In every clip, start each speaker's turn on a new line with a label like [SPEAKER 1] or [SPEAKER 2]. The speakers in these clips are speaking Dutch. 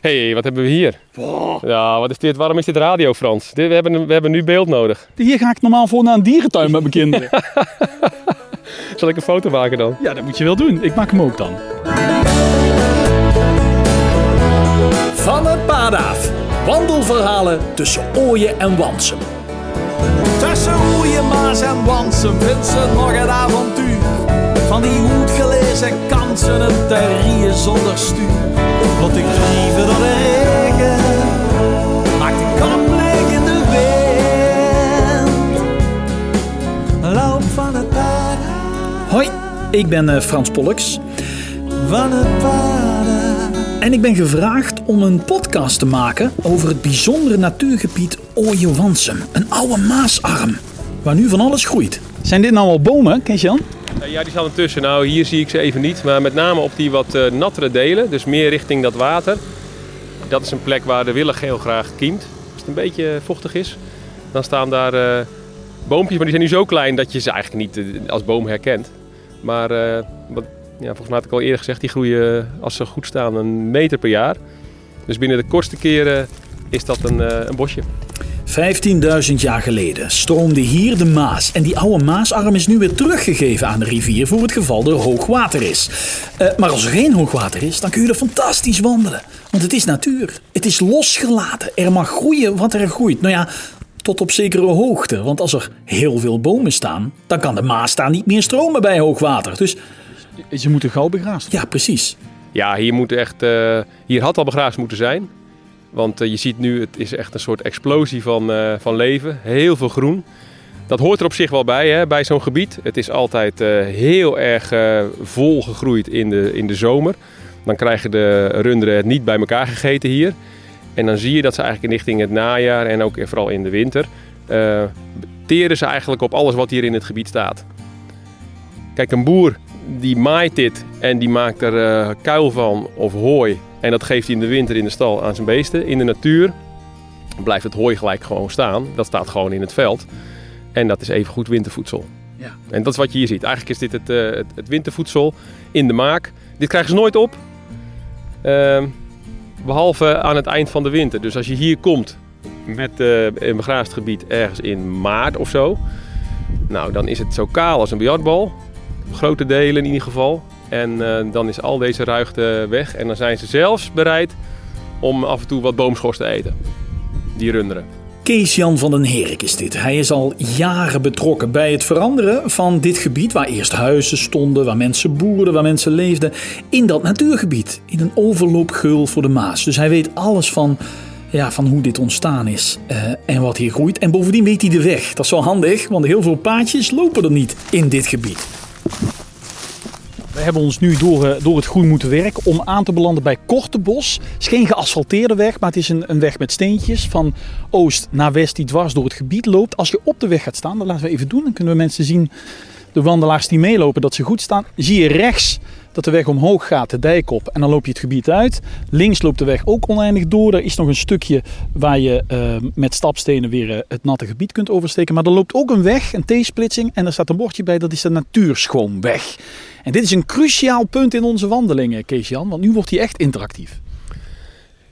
[SPEAKER 1] hey, wat hebben we hier? Ja, wat is dit? Waarom is dit radio, Frans? Dit, we, hebben, we hebben nu beeld nodig.
[SPEAKER 2] Hier ga ik normaal voor naar een dierentuin met mijn kinderen.
[SPEAKER 1] Zal ik een foto maken dan?
[SPEAKER 2] Ja, dat moet je wel doen. Ik maak hem ook dan.
[SPEAKER 3] Van het pad af. Wandelverhalen tussen Ooien en Wansum.
[SPEAKER 4] Tussen Oeien, Maas en Wansum vindt ze nog het avontuur. Van die goed gelezen kansen, het terrier zonder stuur. Wat ik liever
[SPEAKER 3] ik ben eh, Frans Pollux. En ik ben gevraagd om een podcast te maken over het bijzondere natuurgebied Ooie-Wansum. Een oude maasarm, waar nu van alles groeit.
[SPEAKER 2] Zijn dit nou al bomen, Kees-Jan?
[SPEAKER 1] Eh, Ja, die staan ertussen. Nou, hier zie ik ze even niet. Maar met name op die wat eh, nattere delen, dus meer richting dat water. Dat is een plek waar de willig heel graag kiemt. Als het een beetje vochtig is, dan staan daar eh, boompjes. Maar die zijn nu zo klein dat je ze eigenlijk niet als boom herkent. Maar eh, wat, ja, volgens mij had ik al eerder gezegd, die groeien eh, als ze goed staan een meter per jaar. Dus binnen de kortste keren is dat een, eh, een bosje.
[SPEAKER 3] 15.000 jaar geleden stroomde hier de Maas. En die oude Maasarm is nu weer teruggegeven aan de rivier voor het geval er hoog water is. Eh, maar als er geen hoog water is, dan kun je er fantastisch wandelen. Want het is natuur. Het is losgelaten. Er mag groeien wat er groeit. Nou ja, tot op zekere hoogte. Want als er heel veel bomen staan, dan kan de Maas daar niet meer stromen bij hoog water. Dus
[SPEAKER 2] Ze moeten gauw begraasd worden.
[SPEAKER 3] ja, precies.
[SPEAKER 1] Ja, hier, moet echt, eh, hier had al begraafd moeten zijn. Want eh, je ziet nu, het is echt een soort explosie van, eh, van leven. Heel veel groen. Dat hoort er op zich wel bij, hè, bij zo'n gebied. Het is altijd eh, heel erg eh, vol gegroeid in de, in de zomer. Dan krijgen de runderen het niet bij elkaar gegeten hier. En dan zie je dat ze eigenlijk in richting het najaar en ook vooral in de winter... eh, teren ze eigenlijk op alles wat hier in het gebied staat. Kijk, een boer die maait dit en die maakt er eh, kuil van of hooi. En dat geeft hij in de winter in de stal aan zijn beesten. In de natuur blijft het hooi gelijk gewoon staan. Dat staat gewoon in het veld. En dat is even goed wintervoedsel.
[SPEAKER 3] Ja.
[SPEAKER 1] En dat is wat je hier ziet. Eigenlijk is dit het, eh, het, het wintervoedsel in de maak. Dit krijgen ze nooit op. Ehm, behalve aan het eind van de winter. Dus als je hier komt met eh, een begraasd gebied ergens in maart of zo. Nou, dan is het zo kaal als een biljartbal. Grote delen in ieder geval. En eh, dan is al deze ruigte weg. En dan zijn ze zelfs bereid om af en toe wat boomschors te eten. Die runderen.
[SPEAKER 3] Kees-Jan van den Herik is dit. Hij is al jaren betrokken bij het veranderen van dit gebied... waar eerst huizen stonden, waar mensen boerden, waar mensen leefden... in dat natuurgebied, in een overloopgeul voor de Maas. Dus hij weet alles van, ja, van hoe dit ontstaan is eh, en wat hier groeit. En bovendien weet hij de weg. Dat is wel handig, want heel veel paadjes lopen er niet in dit gebied.
[SPEAKER 2] Hebben ons nu door, eh, door het groen moeten werken om aan te belanden bij Kortebos. Het is geen geasfalteerde weg, maar het is een, een weg met steentjes van oost naar west die dwars door het gebied loopt. Als je op de weg gaat staan, dat laten we even doen. Dan kunnen we mensen zien, de wandelaars die meelopen, dat ze goed staan. Zie je rechts dat de weg omhoog gaat, de dijk op. En dan loop je het gebied uit. Links loopt de weg ook oneindig door. Er is nog een stukje waar je eh, met stapstenen weer eh, het natte gebied kunt oversteken. Maar er loopt ook een weg, een T-splitsing. En er staat een bordje bij, dat is de natuurschoonweg. En dit is een cruciaal punt in onze wandelingen, Kees-Jan. Want nu wordt hij echt interactief.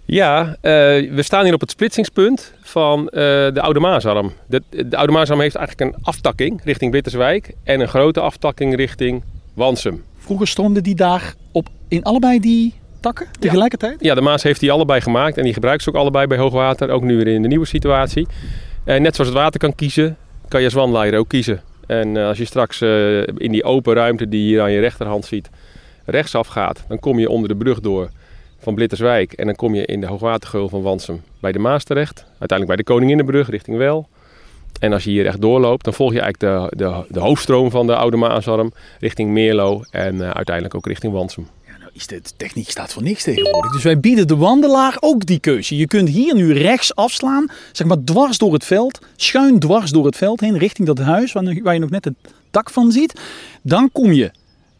[SPEAKER 1] Ja, eh, we staan hier op het splitsingspunt van eh, de Oude Maasarm. De, de Oude Maasarm heeft eigenlijk een aftakking richting Blitterswijk en een grote aftakking richting Wansum.
[SPEAKER 2] Vroeger stroomde die daar op in allebei die takken tegelijkertijd?
[SPEAKER 1] Ja, de Maas heeft die allebei gemaakt en die gebruikt ze ook allebei bij hoogwater, ook nu weer in de nieuwe situatie. En net zoals het water kan kiezen, kan je als ook kiezen. En eh, als je straks eh, in die open ruimte die je hier aan je rechterhand ziet, rechtsaf gaat, dan kom je onder de brug door van Blitterswijk en dan kom je in de hoogwatergeul van Wansum bij de Maas terecht. Uiteindelijk bij de Koninginnenbrug richting Wel. En als je hier echt doorloopt, dan volg je eigenlijk de, de, de hoofdstroom van de Oude Maasarm richting Meerlo en eh, uiteindelijk ook richting Wansum.
[SPEAKER 2] Ja, nou is de techniek staat voor niks tegenwoordig. Dus wij bieden de wandelaar ook die keuze. Je kunt hier nu rechts afslaan, zeg maar dwars door het veld, schuin dwars door het veld heen, richting dat huis waar, waar je nog net het dak van ziet. Dan kom je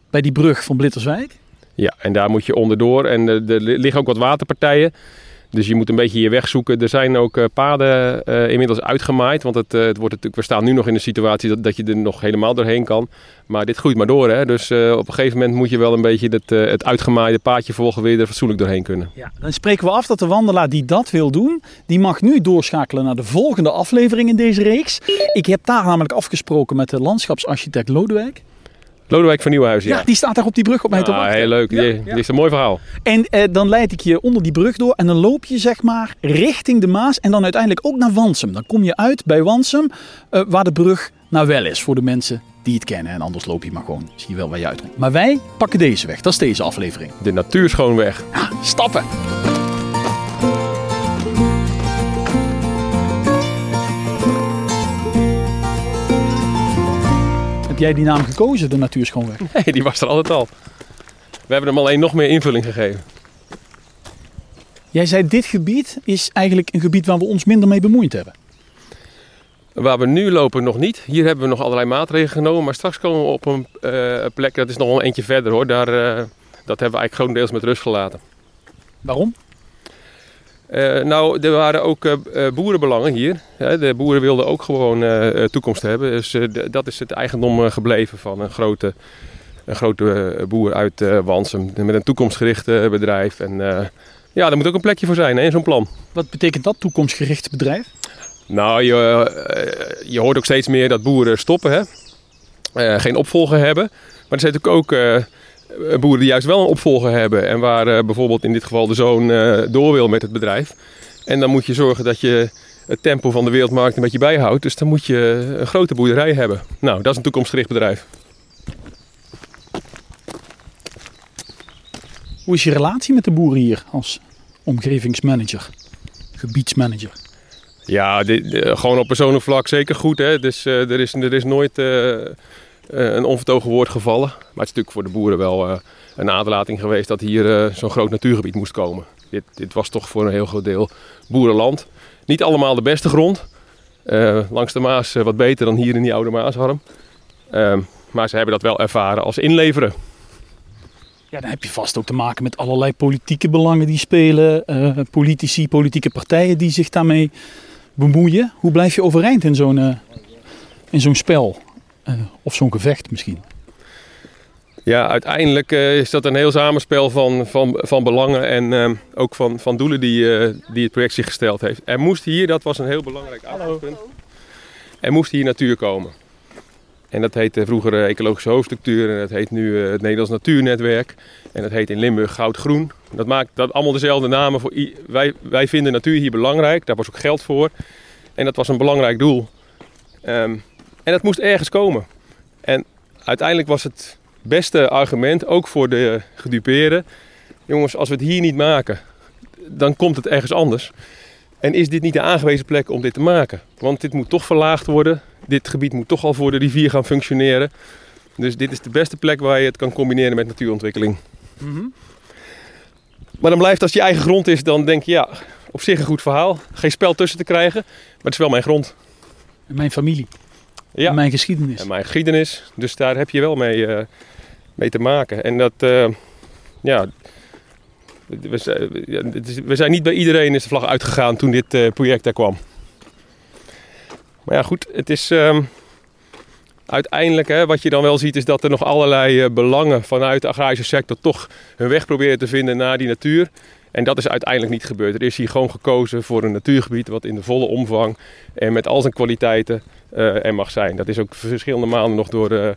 [SPEAKER 2] bij die brug van Blitterswijk.
[SPEAKER 1] Ja, en daar moet je onderdoor. En er liggen ook wat waterpartijen. Dus je moet een beetje je weg zoeken. Er zijn ook eh, paden eh, inmiddels uitgemaaid. Want het, eh, het wordt natuurlijk, we staan nu nog in de situatie dat, dat je er nog helemaal doorheen kan. Maar dit groeit maar door. Hè? Dus op een gegeven moment moet je wel een beetje eh, het uitgemaaide paadje volgen. Je er fatsoenlijk doorheen kunnen.
[SPEAKER 2] Ja, dan spreken we af dat de wandelaar die dat wil doen, die mag nu doorschakelen naar de volgende aflevering in deze reeks. Ik heb daar namelijk afgesproken met de landschapsarchitect Lodewijk.
[SPEAKER 1] Lodewijk van Nieuwenhuizen,
[SPEAKER 2] Ja,
[SPEAKER 1] ja.
[SPEAKER 2] die staat daar op die brug op mij te
[SPEAKER 1] Ah,
[SPEAKER 2] wachten.
[SPEAKER 1] heel leuk.
[SPEAKER 2] Ja,
[SPEAKER 1] Die, is een mooi verhaal.
[SPEAKER 2] En eh, dan leid ik je onder die brug door en dan loop je zeg maar richting de Maas en dan uiteindelijk ook naar Wansum. Dan kom je uit bij Wansum, eh, waar de brug nou wel is voor de mensen die het kennen. En anders loop je maar gewoon, zie je wel waar je uitkomt. Maar wij pakken deze weg, dat is deze aflevering.
[SPEAKER 1] De natuurschoonweg.
[SPEAKER 2] Ja, stappen! Heb jij die naam gekozen, de Natuurschoonweg?
[SPEAKER 1] Nee, die was er altijd al. We hebben hem alleen nog meer invulling gegeven.
[SPEAKER 2] Jij zei, dit gebied is eigenlijk een gebied waar we ons minder mee bemoeid hebben.
[SPEAKER 1] Waar we nu lopen nog niet. Hier hebben we nog allerlei maatregelen genomen. Maar straks komen we op een eh, plek, dat is nog wel een eentje verder hoor. Daar, eh, dat hebben we eigenlijk grotendeels met rust gelaten.
[SPEAKER 2] Waarom?
[SPEAKER 1] Eh, nou, er waren ook eh, eh, boerenbelangen hier. Hè, de boeren wilden ook gewoon toekomst hebben. Dus dat is het eigendom gebleven van een grote, een grote boer uit Wansum. Met een toekomstgericht bedrijf. En ja, daar moet ook een plekje voor zijn hè, in zo'n plan.
[SPEAKER 2] Wat betekent dat, toekomstgericht bedrijf?
[SPEAKER 1] Nou, je, je hoort ook steeds meer dat boeren stoppen, hè? Geen opvolger hebben. Maar er zijn natuurlijk ook boeren die juist wel een opvolger hebben. En waar eh, bijvoorbeeld in dit geval de zoon eh, door wil met het bedrijf. En dan moet je zorgen dat je het tempo van de wereldmarkt een beetje bijhoudt. Dus dan moet je een grote boerderij hebben. Nou, dat is een toekomstgericht bedrijf.
[SPEAKER 2] Hoe is je relatie met de boeren hier als omgevingsmanager, gebiedsmanager?
[SPEAKER 1] Ja, dit, eh, gewoon op persoonlijk vlak zeker goed. Hè? Dus eh, er, is, er is nooit eh, eh, een onvertogen woord gevallen. Maar het is natuurlijk voor de boeren wel eh, een aderlating geweest dat hier eh, zo'n groot natuurgebied moest komen. Dit, dit was toch voor een heel groot deel boerenland. Niet allemaal de beste grond. Eh, langs de Maas eh, wat beter dan hier in die oude Maasarm. Ehm, maar ze hebben dat wel ervaren als inleveren.
[SPEAKER 2] Ja, dan heb je vast ook te maken met allerlei politieke belangen die spelen. eh, politici, politieke partijen die zich daarmee bemoeien. Hoe blijf je overeind in zo'n eh, in zo'n spel? Eh, of zo'n gevecht misschien?
[SPEAKER 1] Ja, uiteindelijk eh, is dat een heel samenspel van, van, van belangen en ehm, ook van, van doelen die, eh, die het project zich gesteld heeft. Er moest hier, dat was een heel belangrijk uitgangspunt, er moest hier natuur komen. En dat heette vroeger ecologische hoofdstructuur en dat heet nu het Nederlands Natuurnetwerk. En dat heet in Limburg Goudgroen. Dat maakt dat allemaal dezelfde namen. Voor wij, wij vinden natuur hier belangrijk, daar was ook geld voor. En dat was een belangrijk doel. Ehm, en dat moest ergens komen. En uiteindelijk was het beste argument, ook voor de gedupeerden. Jongens, als we het hier niet maken, dan komt het ergens anders. En is dit niet de aangewezen plek om dit te maken? Want dit moet toch verlaagd worden. Dit gebied moet toch al voor de rivier gaan functioneren. Dus dit is de beste plek waar je het kan combineren met natuurontwikkeling. Maar dan blijft als je eigen grond is, dan denk je ja, op zich een goed verhaal. Geen spel tussen te krijgen, maar het is wel mijn grond.
[SPEAKER 2] In mijn familie,
[SPEAKER 1] Ja.
[SPEAKER 2] mijn geschiedenis.
[SPEAKER 1] En mijn geschiedenis. Dus daar heb je wel mee, eh, mee te maken. En dat, eh, ja, we, zijn- niet bij iedereen is de vlag uitgegaan toen dit eh, project er kwam. Maar ja, goed, het is ehm, uiteindelijk, hè, wat je dan wel ziet, is dat er nog allerlei belangen vanuit de agrarische sector toch hun weg proberen te vinden naar die natuur. En dat is uiteindelijk niet gebeurd. Er is hier gewoon gekozen voor een natuurgebied wat in de volle omvang en met al zijn kwaliteiten eh, er mag zijn. Dat is ook verschillende maanden nog door, eh,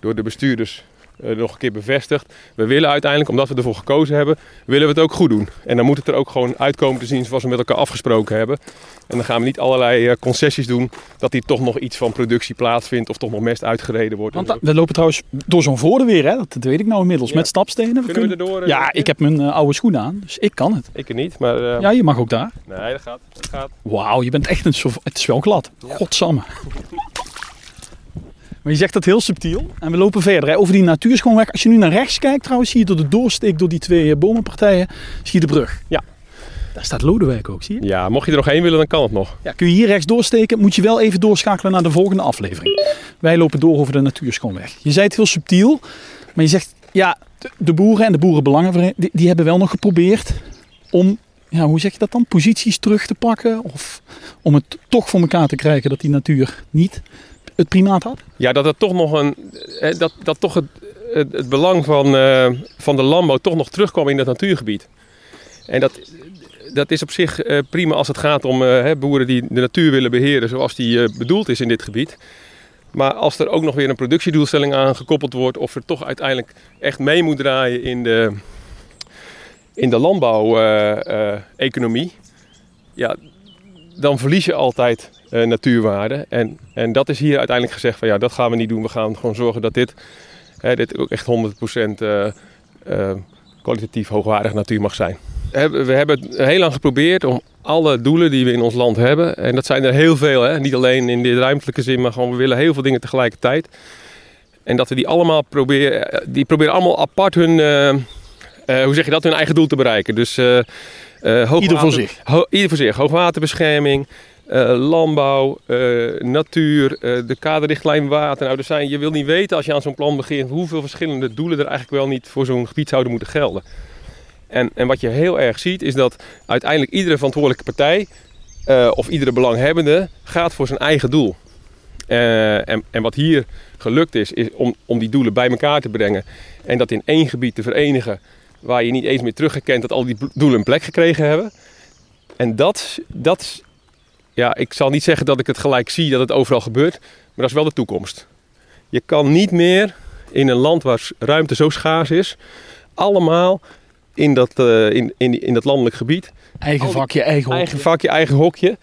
[SPEAKER 1] door de bestuurders nog een keer bevestigd. We willen uiteindelijk, omdat we ervoor gekozen hebben, willen we het ook goed doen. En dan moet het er ook gewoon uitkomen te zien zoals we met elkaar afgesproken hebben. En dan gaan we niet allerlei eh, concessies doen dat hier toch nog iets van productie plaatsvindt of toch nog mest uitgereden wordt.
[SPEAKER 2] Want
[SPEAKER 1] zo.
[SPEAKER 2] we lopen trouwens door zo'n voorde weer, hè? Dat, weet ik nou inmiddels,
[SPEAKER 1] Ja.
[SPEAKER 2] met stapstenen. We
[SPEAKER 1] Kunnen we erdoor? eh,
[SPEAKER 2] ja, ik heb mijn eh, oude schoenen aan, dus ik kan het.
[SPEAKER 1] Ik er niet, maar eh,
[SPEAKER 2] Ja, je mag ook daar.
[SPEAKER 1] nee, dat gaat. Dat gaat.
[SPEAKER 2] Wauw, je bent echt een. Het is wel glad. Godsamme. Maar je zegt dat heel subtiel. En we lopen verder. Hè. Over die natuurschoonweg. Als je nu naar rechts kijkt trouwens, zie je door de doorsteek door die twee eh, bomenpartijen, zie je de brug.
[SPEAKER 1] Ja.
[SPEAKER 2] Daar staat Lodewijk ook, zie je?
[SPEAKER 1] Ja, mocht je er nog heen willen, dan kan het nog.
[SPEAKER 2] Ja, kun je hier rechts doorsteken, moet je wel even doorschakelen naar de volgende aflevering. Wij lopen door over de natuurschoonweg. Je zei het heel subtiel, maar je zegt, ja, de- boeren en de boerenbelangen, die, die hebben wel nog geprobeerd om ja, hoe zeg je dat dan? Posities terug te pakken? Of om het toch voor elkaar te krijgen dat die natuur niet het primaat had?
[SPEAKER 1] Ja, dat het toch nog een. eh, Dat, dat toch het, het, belang van, eh, van de landbouw toch nog terugkwam in het natuurgebied. En dat, dat is op zich eh, prima als het gaat om boeren die de natuur willen beheren zoals die bedoeld is in dit gebied. Maar als er ook nog weer een productiedoelstelling aan gekoppeld wordt, of er toch uiteindelijk echt mee moet draaien in de, in de landbouweconomie, ja, dan verlies je altijd eh, natuurwaarde. En, en dat is hier uiteindelijk gezegd van ja, dat gaan we niet doen. We gaan gewoon zorgen dat dit, hè, dit ook echt 100% eh, eh, kwalitatief hoogwaardig natuur mag zijn. We hebben het heel lang geprobeerd om alle doelen die we in ons land hebben, en dat zijn er heel veel, hè, niet alleen in de ruimtelijke zin, maar gewoon we willen heel veel dingen tegelijkertijd. En dat we die allemaal proberen, die proberen allemaal apart hun, hoe zeg je dat, hun eigen doel te bereiken. Dus hoogwater-
[SPEAKER 2] Ieder voor zich.
[SPEAKER 1] Ho- ieder voor zich. Hoogwaterbescherming, landbouw, eh, natuur, eh, de kaderrichtlijn water. Nou, er zijn, je wil niet weten als je aan zo'n plan begint hoeveel verschillende doelen er eigenlijk wel niet voor zo'n gebied zouden moeten gelden. En, en wat je heel erg ziet is dat uiteindelijk iedere verantwoordelijke partij eh, of iedere belanghebbende gaat voor zijn eigen doel. Eh, en, en wat hier gelukt is, is om, om die doelen bij elkaar te brengen en dat in één gebied te verenigen waar je niet eens meer teruggekend dat al die doelen een plek gekregen hebben. En dat, dat, ja, ik zal niet zeggen dat ik het gelijk zie dat het overal gebeurt, maar dat is wel de toekomst. Je kan niet meer in een land waar ruimte zo schaars is, allemaal in dat, eh, in, in, in dat landelijk gebied,
[SPEAKER 2] Eigen vakje, eigen hokje.
[SPEAKER 1] eigen vakje, eigen hokje.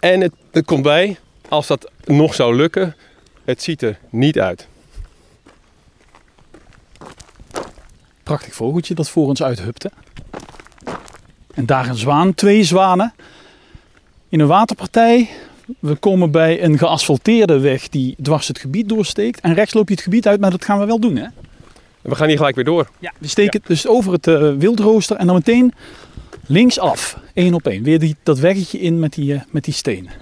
[SPEAKER 1] En het, het komt bij, als dat nog zou lukken, het ziet er niet uit.
[SPEAKER 2] Prachtig vogeltje dat voor ons uithupte. En daar een zwaan, twee zwanen. In een waterpartij. We komen bij een geasfalteerde weg die dwars het gebied doorsteekt. En rechts loop je het gebied uit, maar dat gaan we wel doen hè?
[SPEAKER 1] We gaan hier gelijk weer door.
[SPEAKER 2] Ja. We steken dus over het eh, wildrooster en dan meteen linksaf. één op één. Weer die, dat weggetje in met die, eh, met die stenen.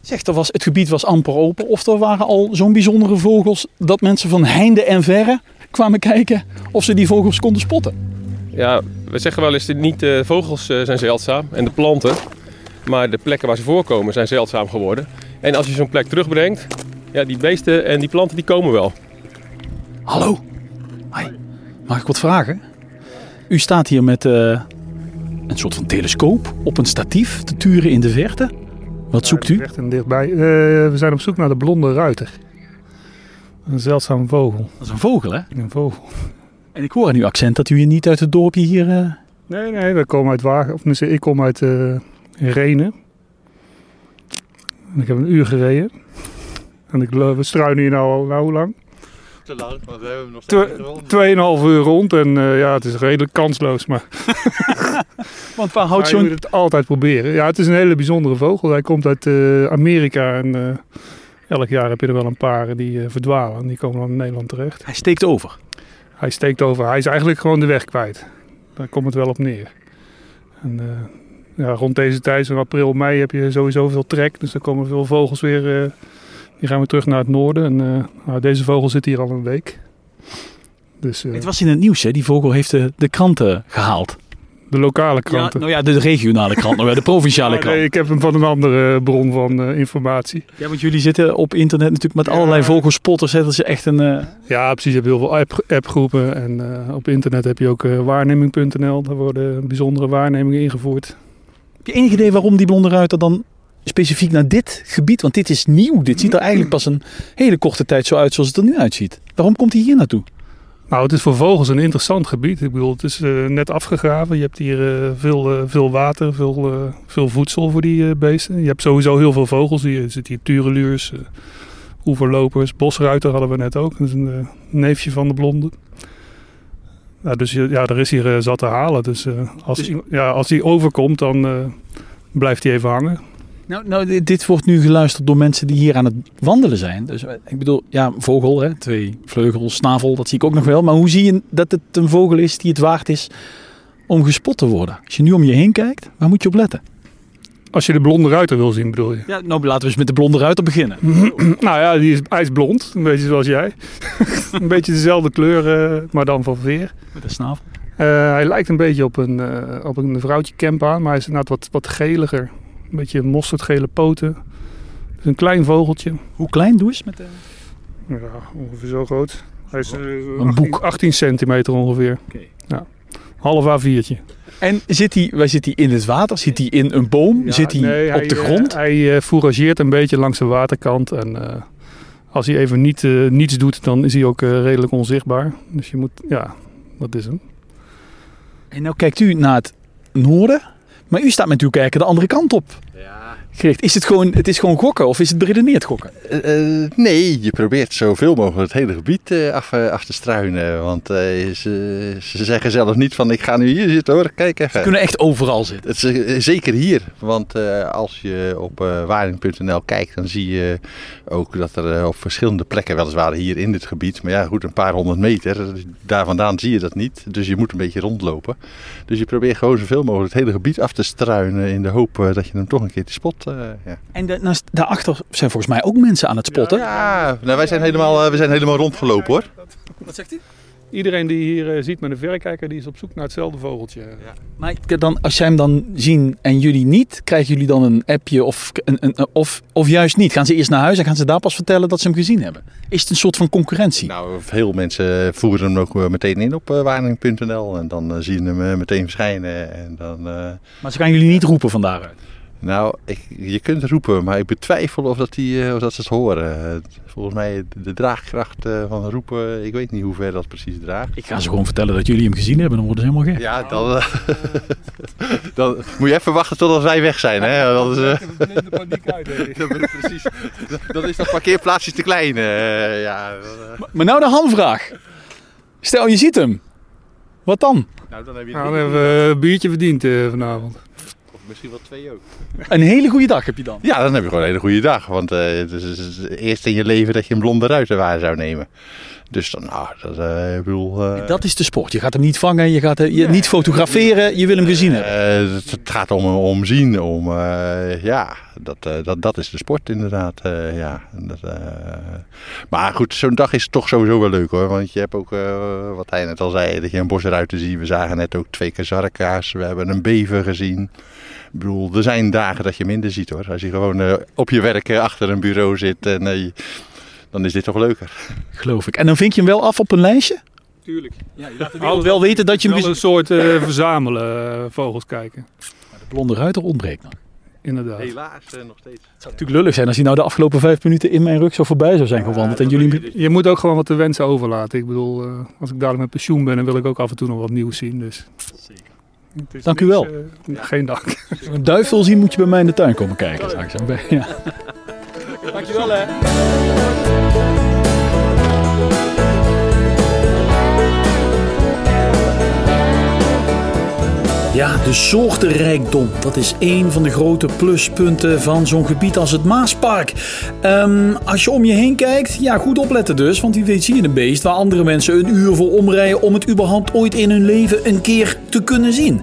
[SPEAKER 2] Zeg, er was, het gebied was amper open. Of er waren al zo'n bijzondere vogels dat mensen van heinde en verre kwamen kijken of ze die vogels konden spotten.
[SPEAKER 1] Ja, we zeggen wel eens dat niet de vogels eh, zijn zeldzaam en de planten. Maar de plekken waar ze voorkomen zijn zeldzaam geworden. En als je zo'n plek terugbrengt, ja, die beesten en die planten die komen wel.
[SPEAKER 2] Hallo. Hoi. Mag ik wat vragen? U staat hier met eh, een soort van telescoop op een statief te turen in de verte. Wat zoekt u?
[SPEAKER 5] Echt en dichtbij. Eh, we zijn op zoek naar de blonde ruiter. Een zeldzaam vogel.
[SPEAKER 2] Dat is een vogel, hè?
[SPEAKER 5] Een vogel.
[SPEAKER 2] En ik hoor aan uw accent dat u hier niet uit het dorpje hier... eh,
[SPEAKER 5] Nee, nee, we komen uit Wagen. Of ik kom uit eh Renen. En ik heb een uur gereden. En ik, we struinen hier nou al, nou hoe lang?
[SPEAKER 6] Te lang, want we hebben nog steeds.
[SPEAKER 5] Tweeënhalf uur rond. En eh, ja, het is redelijk kansloos. Maar
[SPEAKER 2] Want waar houdt
[SPEAKER 5] maar je
[SPEAKER 2] zo'n...
[SPEAKER 5] moet het altijd proberen. Ja, het is een hele bijzondere vogel. Hij komt uit eh, Amerika. En eh, elk jaar heb je er wel een paar die eh, verdwalen. En die komen dan in Nederland terecht.
[SPEAKER 2] Hij steekt over.
[SPEAKER 5] Hij steekt over. Hij is eigenlijk gewoon de weg kwijt. Daar komt het wel op neer. En, eh, ja, rond deze tijd, zo'n april, mei, heb je sowieso veel trek. Dus dan komen veel vogels weer. eh, die gaan weer terug naar het noorden. En eh, nou, deze vogel zit hier al een week. Dus
[SPEAKER 2] Het was in het nieuws, hè? Die vogel heeft de, de kranten gehaald.
[SPEAKER 5] De lokale
[SPEAKER 2] Ja,
[SPEAKER 5] kranten.
[SPEAKER 2] nou ja, de regionale krant, nou ja, de provinciale
[SPEAKER 5] nee,
[SPEAKER 2] krant.
[SPEAKER 5] ik heb hem van een andere bron van eh, informatie.
[SPEAKER 2] Ja, want jullie zitten op internet natuurlijk met allerlei vogelspotters. Hè? Dat is echt een... eh,
[SPEAKER 5] Ja, precies. Je hebt heel veel app, appgroepen. En eh, op internet heb je ook eh, waarneming.nl. Daar worden bijzondere waarnemingen ingevoerd.
[SPEAKER 2] Heb je enig idee waarom die blonde ruiter dan specifiek naar dit gebied? Want dit is nieuw. Dit ziet er eigenlijk pas een hele korte tijd zo uit zoals het er nu uitziet. Waarom komt hij hier naartoe?
[SPEAKER 5] Nou, het is voor vogels een interessant gebied. Ik bedoel, het is eh, net afgegraven. Je hebt hier eh, veel, eh, veel water, veel, veel voedsel voor die beesten. Je hebt sowieso heel veel vogels. Hier er zitten hier tureluurs, oeverlopers, bosruiter hadden we net ook. Dat is een neefje van de blonde. Nou, dus ja, er is hier zat te halen. Dus, als,
[SPEAKER 2] Dus-
[SPEAKER 5] ja, als die overkomt, dan blijft hij even hangen.
[SPEAKER 2] Nou, nou, dit, wordt nu geluisterd door mensen die hier aan het wandelen zijn. Dus eh, ik bedoel, ja, vogel, hè? twee vleugels, snavel, dat zie ik ook nog wel. Maar hoe zie je dat het een vogel is die het waard is om gespot te worden? Als je nu om je heen kijkt, waar moet je op letten?
[SPEAKER 5] Als je de blonde ruiter wil zien, bedoel je?
[SPEAKER 2] Ja, nou laten we eens met de blonde ruiter beginnen.
[SPEAKER 5] Nou ja, die is ijsblond. Een beetje zoals jij. een beetje dezelfde kleur, eh, maar dan van veer.
[SPEAKER 2] Met de snavel.
[SPEAKER 5] Eh, hij lijkt een beetje op een, op een vrouwtje aan, maar hij is inderdaad wat, wat geliger. Een beetje mosterdgele poten. Het is een klein vogeltje.
[SPEAKER 2] Hoe klein doe eens met de...
[SPEAKER 5] Ja, ongeveer zo groot. Hij is eh,
[SPEAKER 2] Een
[SPEAKER 5] 18,
[SPEAKER 2] boek.
[SPEAKER 5] 18 centimeter ongeveer. Ja. Half A4'tje.
[SPEAKER 2] En zit hij, waar zit hij in het water? Zit hij in een boom?
[SPEAKER 5] Ja,
[SPEAKER 2] zit hij
[SPEAKER 5] nee,
[SPEAKER 2] op de
[SPEAKER 5] eh,
[SPEAKER 2] grond?
[SPEAKER 5] hij eh, fourageert een beetje langs de waterkant. En eh, als hij even niet, eh, niets doet, dan is hij ook eh, redelijk onzichtbaar. Dus je moet, ja, dat is hem.
[SPEAKER 2] En nou kijkt u naar het noorden, maar u staat met uw kijken de andere kant op. Gericht. Is het gewoon, het is gewoon gokken of is het beredeneerd gokken?
[SPEAKER 6] Eh, eh, nee, je probeert zoveel mogelijk het hele gebied eh, af, af te struinen. Want ze, ze zeggen zelf niet van ik ga nu hier zitten hoor, kijk
[SPEAKER 2] Ze
[SPEAKER 6] even.
[SPEAKER 2] kunnen echt overal zitten.
[SPEAKER 6] Het is, zeker hier, want als je op waring.nl kijkt, dan zie je ook dat er op verschillende plekken, weliswaar hier in dit gebied, maar ja goed, een paar honderd meter, daar vandaan zie je dat niet. Dus je moet een beetje rondlopen. Dus je probeert gewoon zoveel mogelijk het hele gebied af te struinen in de hoop dat je hem toch een keer te spot. Eh, ja.
[SPEAKER 2] En daarnaast, daarachter zijn volgens mij ook mensen aan het spotten.
[SPEAKER 6] Ja, nou, wij zijn helemaal, eh, we zijn helemaal rondgelopen hoor.
[SPEAKER 2] Wat zegt u?
[SPEAKER 5] Iedereen die hier eh, ziet met een verrekijker, die is op zoek naar hetzelfde vogeltje.
[SPEAKER 2] Maar ik- dan, als jij hem dan zien en jullie niet, krijgen jullie dan een appje of, een, een, of, of juist niet? Gaan ze eerst naar huis en gaan ze daar pas vertellen dat ze hem gezien hebben? Is het een soort van concurrentie?
[SPEAKER 6] Nou, veel mensen voeren hem ook meteen in op waring.nl en dan zien hem eh, meteen verschijnen. En dan, eh,
[SPEAKER 2] Maar ze gaan jullie niet roepen van daaruit.
[SPEAKER 6] Nou, ik, je kunt roepen, maar ik betwijfel of, dat die, eh, of dat ze het horen. Volgens mij de, draagkracht eh, van roepen, ik weet niet hoe ver dat precies draagt.
[SPEAKER 2] Ik ga ze gewoon vertellen dat jullie hem gezien hebben, dan worden ze helemaal gek.
[SPEAKER 6] Ja, dan, eh, dan moet je even wachten totdat wij weg zijn. Hè? Dat is,
[SPEAKER 5] de paniek uit.
[SPEAKER 6] dat is precies, dan is dat parkeerplaatsje te klein. eh, ja, dan,
[SPEAKER 2] Maar nou de hamvraag. Stel je ziet hem. Wat dan?
[SPEAKER 6] nou, dan heb je
[SPEAKER 5] Nou, dan hebben we een biertje verdiend eh, vanavond.
[SPEAKER 6] Misschien wel twee ook.
[SPEAKER 2] Een hele goede dag heb je dan.
[SPEAKER 6] Ja, dan heb je gewoon een hele goede dag. Want eh, het is, het is het eerst in je leven dat je een blonde ruiter waar zou nemen. Dus dan, nou, dat, eh, ik bedoel... eh,
[SPEAKER 2] Dat is de sport. Je gaat hem niet vangen, je gaat hem je niet fotograferen, je wil hem gezien hebben.
[SPEAKER 6] eh, het, het gaat om, om zien, om... eh, ja, dat, eh, dat, dat is de sport inderdaad. eh, ja. En Dat, eh, maar goed, zo'n dag is toch sowieso wel leuk hoor. Want je hebt ook, eh, wat hij net al zei, dat je een bosruiter ziet. We zagen net ook twee kazarka's. We hebben een bever gezien. Ik bedoel, er zijn dagen dat je minder ziet hoor. Als je gewoon eh, op je werk eh, achter een bureau zit, en, dan is dit toch leuker.
[SPEAKER 2] Geloof ik. En dan vink je hem wel af op een lijstje?
[SPEAKER 5] Tuurlijk.
[SPEAKER 2] Ja, je laat wel weten dat je hem
[SPEAKER 5] Wel
[SPEAKER 2] gezien
[SPEAKER 5] een soort eh, verzamelen, vogels kijken.
[SPEAKER 2] De blonde ruiter ontbreekt nog.
[SPEAKER 5] Inderdaad.
[SPEAKER 6] Helaas eh, nog steeds.
[SPEAKER 2] Het zou natuurlijk lullig zijn als hij nou de afgelopen vijf minuten in mijn rug zo voorbij zou zijn gewandeld. en jullie...
[SPEAKER 5] Je moet ook gewoon wat te wensen overlaten. Ik bedoel, eh, als ik dadelijk met pensioen ben, dan wil ik ook af en toe nog wat nieuws zien. Dus. Zeker.
[SPEAKER 2] Dank u wel.
[SPEAKER 5] Geen dank.
[SPEAKER 2] Als je een duif wil zien, moet je bij mij in de tuin komen kijken. Straks. Ja. Dankjewel hè. Ja, de soortenrijkdom. Dat is één van de grote pluspunten van zo'n gebied als het Maaspark. Ehm, als je om je heen kijkt, ja, goed opletten dus. Want wie weet zie je een beest waar andere mensen een uur voor omrijden om het überhaupt ooit in hun leven een keer te kunnen zien.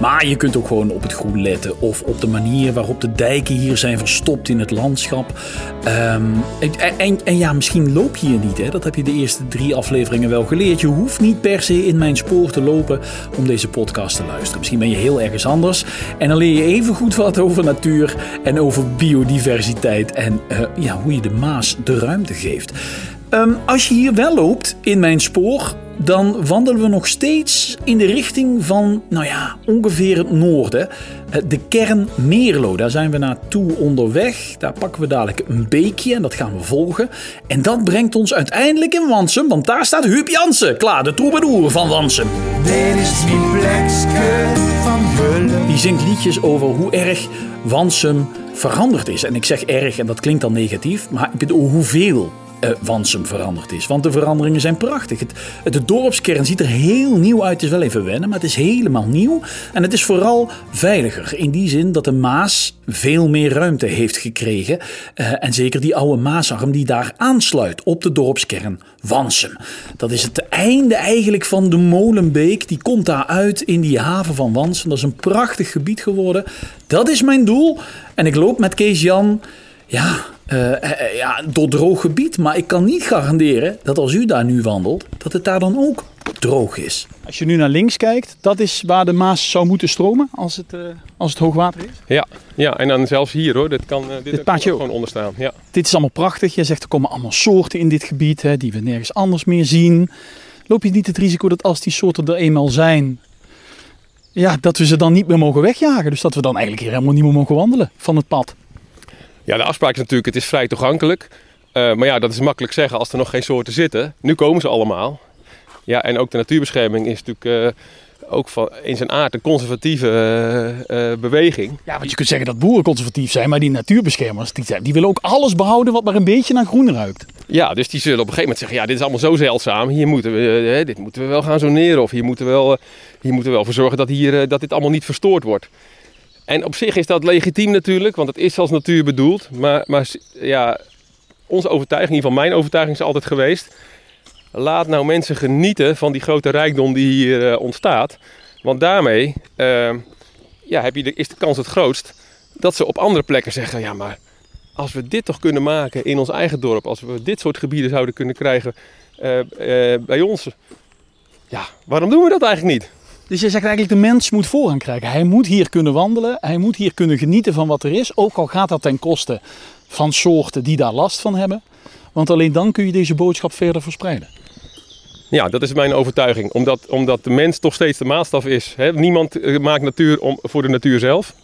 [SPEAKER 2] Maar je kunt ook gewoon op het groen letten of op de manier waarop de dijken hier zijn verstopt in het landschap. Ehm, en, ja, misschien loop je hier niet. Hè? Dat heb je de eerste drie afleveringen wel geleerd. Je hoeft niet per se in mijn spoor te lopen om deze podcast te luisteren. Misschien ben je heel ergens anders. En dan leer je even goed wat over natuur en over biodiversiteit. En eh, ja, hoe je de Maas de ruimte geeft. Ehm, als je hier wel loopt in mijn spoor, dan wandelen we nog steeds in de richting van, nou ja, ongeveer het noorden. Eh, De kern Meerlo, daar zijn we naartoe onderweg. Daar pakken we dadelijk een beekje en dat gaan we volgen. En dat brengt ons uiteindelijk in Wansum, want daar staat Huub Jansen, klaar, de troubadour van Wansum.
[SPEAKER 4] Dit is mijn plekske van geluk.
[SPEAKER 2] Die zingt liedjes over hoe erg Wansum veranderd is. En ik zeg erg en dat klinkt dan negatief, maar ik bedoel hoeveel eh, Wansum veranderd is. Want de veranderingen zijn prachtig. Het, de dorpskern ziet er heel nieuw uit. Het is wel even wennen, maar het is helemaal nieuw. En het is vooral veiliger. In die zin dat de Maas veel meer ruimte heeft gekregen. Eh, en zeker die oude Maasarm die daar aansluit op de dorpskern Wansum. Dat is het einde eigenlijk van de Molenbeek. Die komt daar uit in die haven van Wansum. Dat is een prachtig gebied geworden. Dat is mijn doel. En ik loop met Kees Jan ja,
[SPEAKER 3] eh, eh, ja, door droog gebied. Maar ik kan niet garanderen dat als u daar nu wandelt, dat het daar dan ook droog is.
[SPEAKER 2] Als je nu naar links kijkt, dat is waar de Maas zou moeten stromen als het, eh, als het hoogwater is.
[SPEAKER 1] Ja, ja, en dan zelfs hier hoor. Dit kan, eh, dit
[SPEAKER 2] paadje
[SPEAKER 1] gewoon onderstaan. Ja.
[SPEAKER 2] Dit is allemaal prachtig. Je zegt er komen allemaal soorten in dit gebied hè, die we nergens anders meer zien. Loop je niet het risico dat als die soorten er eenmaal zijn, ja, dat we ze dan niet meer mogen wegjagen? Dus dat we dan eigenlijk hier helemaal niet meer mogen wandelen van het pad.
[SPEAKER 1] Ja, de afspraak is natuurlijk, het is vrij toegankelijk. Eh, maar ja, dat is makkelijk zeggen als er nog geen soorten zitten. Nu komen ze allemaal. Ja, en ook de natuurbescherming is natuurlijk eh, ook van, in zijn aard een conservatieve eh, beweging.
[SPEAKER 2] Ja, want je kunt zeggen dat boeren conservatief zijn, maar die natuurbeschermers, die, zijn- die willen ook alles behouden wat maar een beetje naar groen ruikt.
[SPEAKER 1] Ja, dus die zullen op een gegeven moment zeggen, ja, dit is allemaal zo zeldzaam. Hier moeten we, dit moeten we wel gaan zoneren. Of hier moeten we wel, hier moeten we wel voor zorgen dat, hier, dat dit allemaal niet verstoord wordt. En op zich is dat legitiem natuurlijk, want het is als natuur bedoeld. Maar, maar ja, onze overtuiging, in ieder geval mijn overtuiging is altijd geweest... laat nou mensen genieten van die grote rijkdom die hier eh, ontstaat. Want daarmee eh, ja, heb je de, is de kans het grootst dat ze op andere plekken zeggen... ja, maar als we dit toch kunnen maken in ons eigen dorp... als we dit soort gebieden zouden kunnen krijgen eh, eh, bij ons... ja, waarom doen we dat eigenlijk niet?
[SPEAKER 2] Dus je zegt eigenlijk de mens moet voorrang krijgen. Hij moet hier kunnen wandelen, hij moet hier kunnen genieten van wat er is. Ook al gaat dat ten koste van soorten die daar last van hebben. Want alleen dan kun je deze boodschap verder verspreiden.
[SPEAKER 1] Ja, dat is mijn overtuiging. Omdat, omdat de mens toch steeds de maatstaf is. Hè? Niemand eh, maakt natuur om, voor de natuur zelf.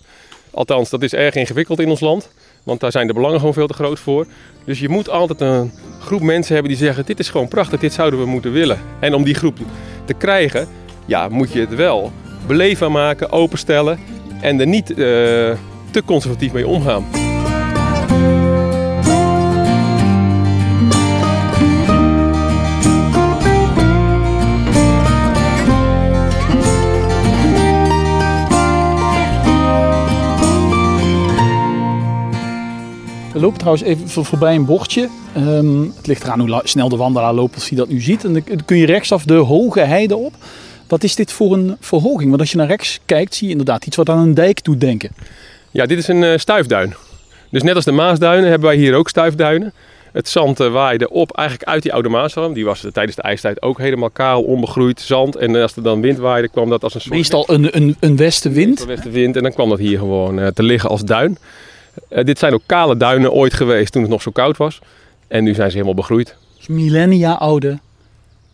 [SPEAKER 1] Althans, dat is erg ingewikkeld in ons land. Want daar zijn de belangen gewoon veel te groot voor. Dus je moet altijd een groep mensen hebben die zeggen... dit is gewoon prachtig, dit zouden we moeten willen. En om die groep te krijgen, ja, moet je het wel beleefbaar maken, openstellen... en er niet eh, te conservatief mee omgaan.
[SPEAKER 2] We lopen trouwens even voor- voorbij een bordje. Ehm, het ligt eraan hoe snel de wandelaar loopt als hij dat nu ziet. En dan kun je rechtsaf de hoge heide op. Wat is dit voor een verhoging? Want als je naar rechts kijkt, zie je inderdaad iets wat aan een dijk doet denken.
[SPEAKER 1] Ja, dit is een eh, stuifduin. Dus net als de Maasduinen hebben wij hier ook stuifduinen. Het zand eh, waaide op eigenlijk uit die oude Maasarm. Die was tijdens de ijstijd ook helemaal kaal, onbegroeid zand. En als er dan wind waaide, kwam dat als een soort...
[SPEAKER 2] Meestal een, een, een westenwind.
[SPEAKER 1] westenwind. En dan kwam dat hier gewoon eh, te liggen als duin. Dit zijn ook kale duinen ooit geweest toen het nog zo koud was. En nu zijn ze helemaal begroeid.
[SPEAKER 2] Millennia oude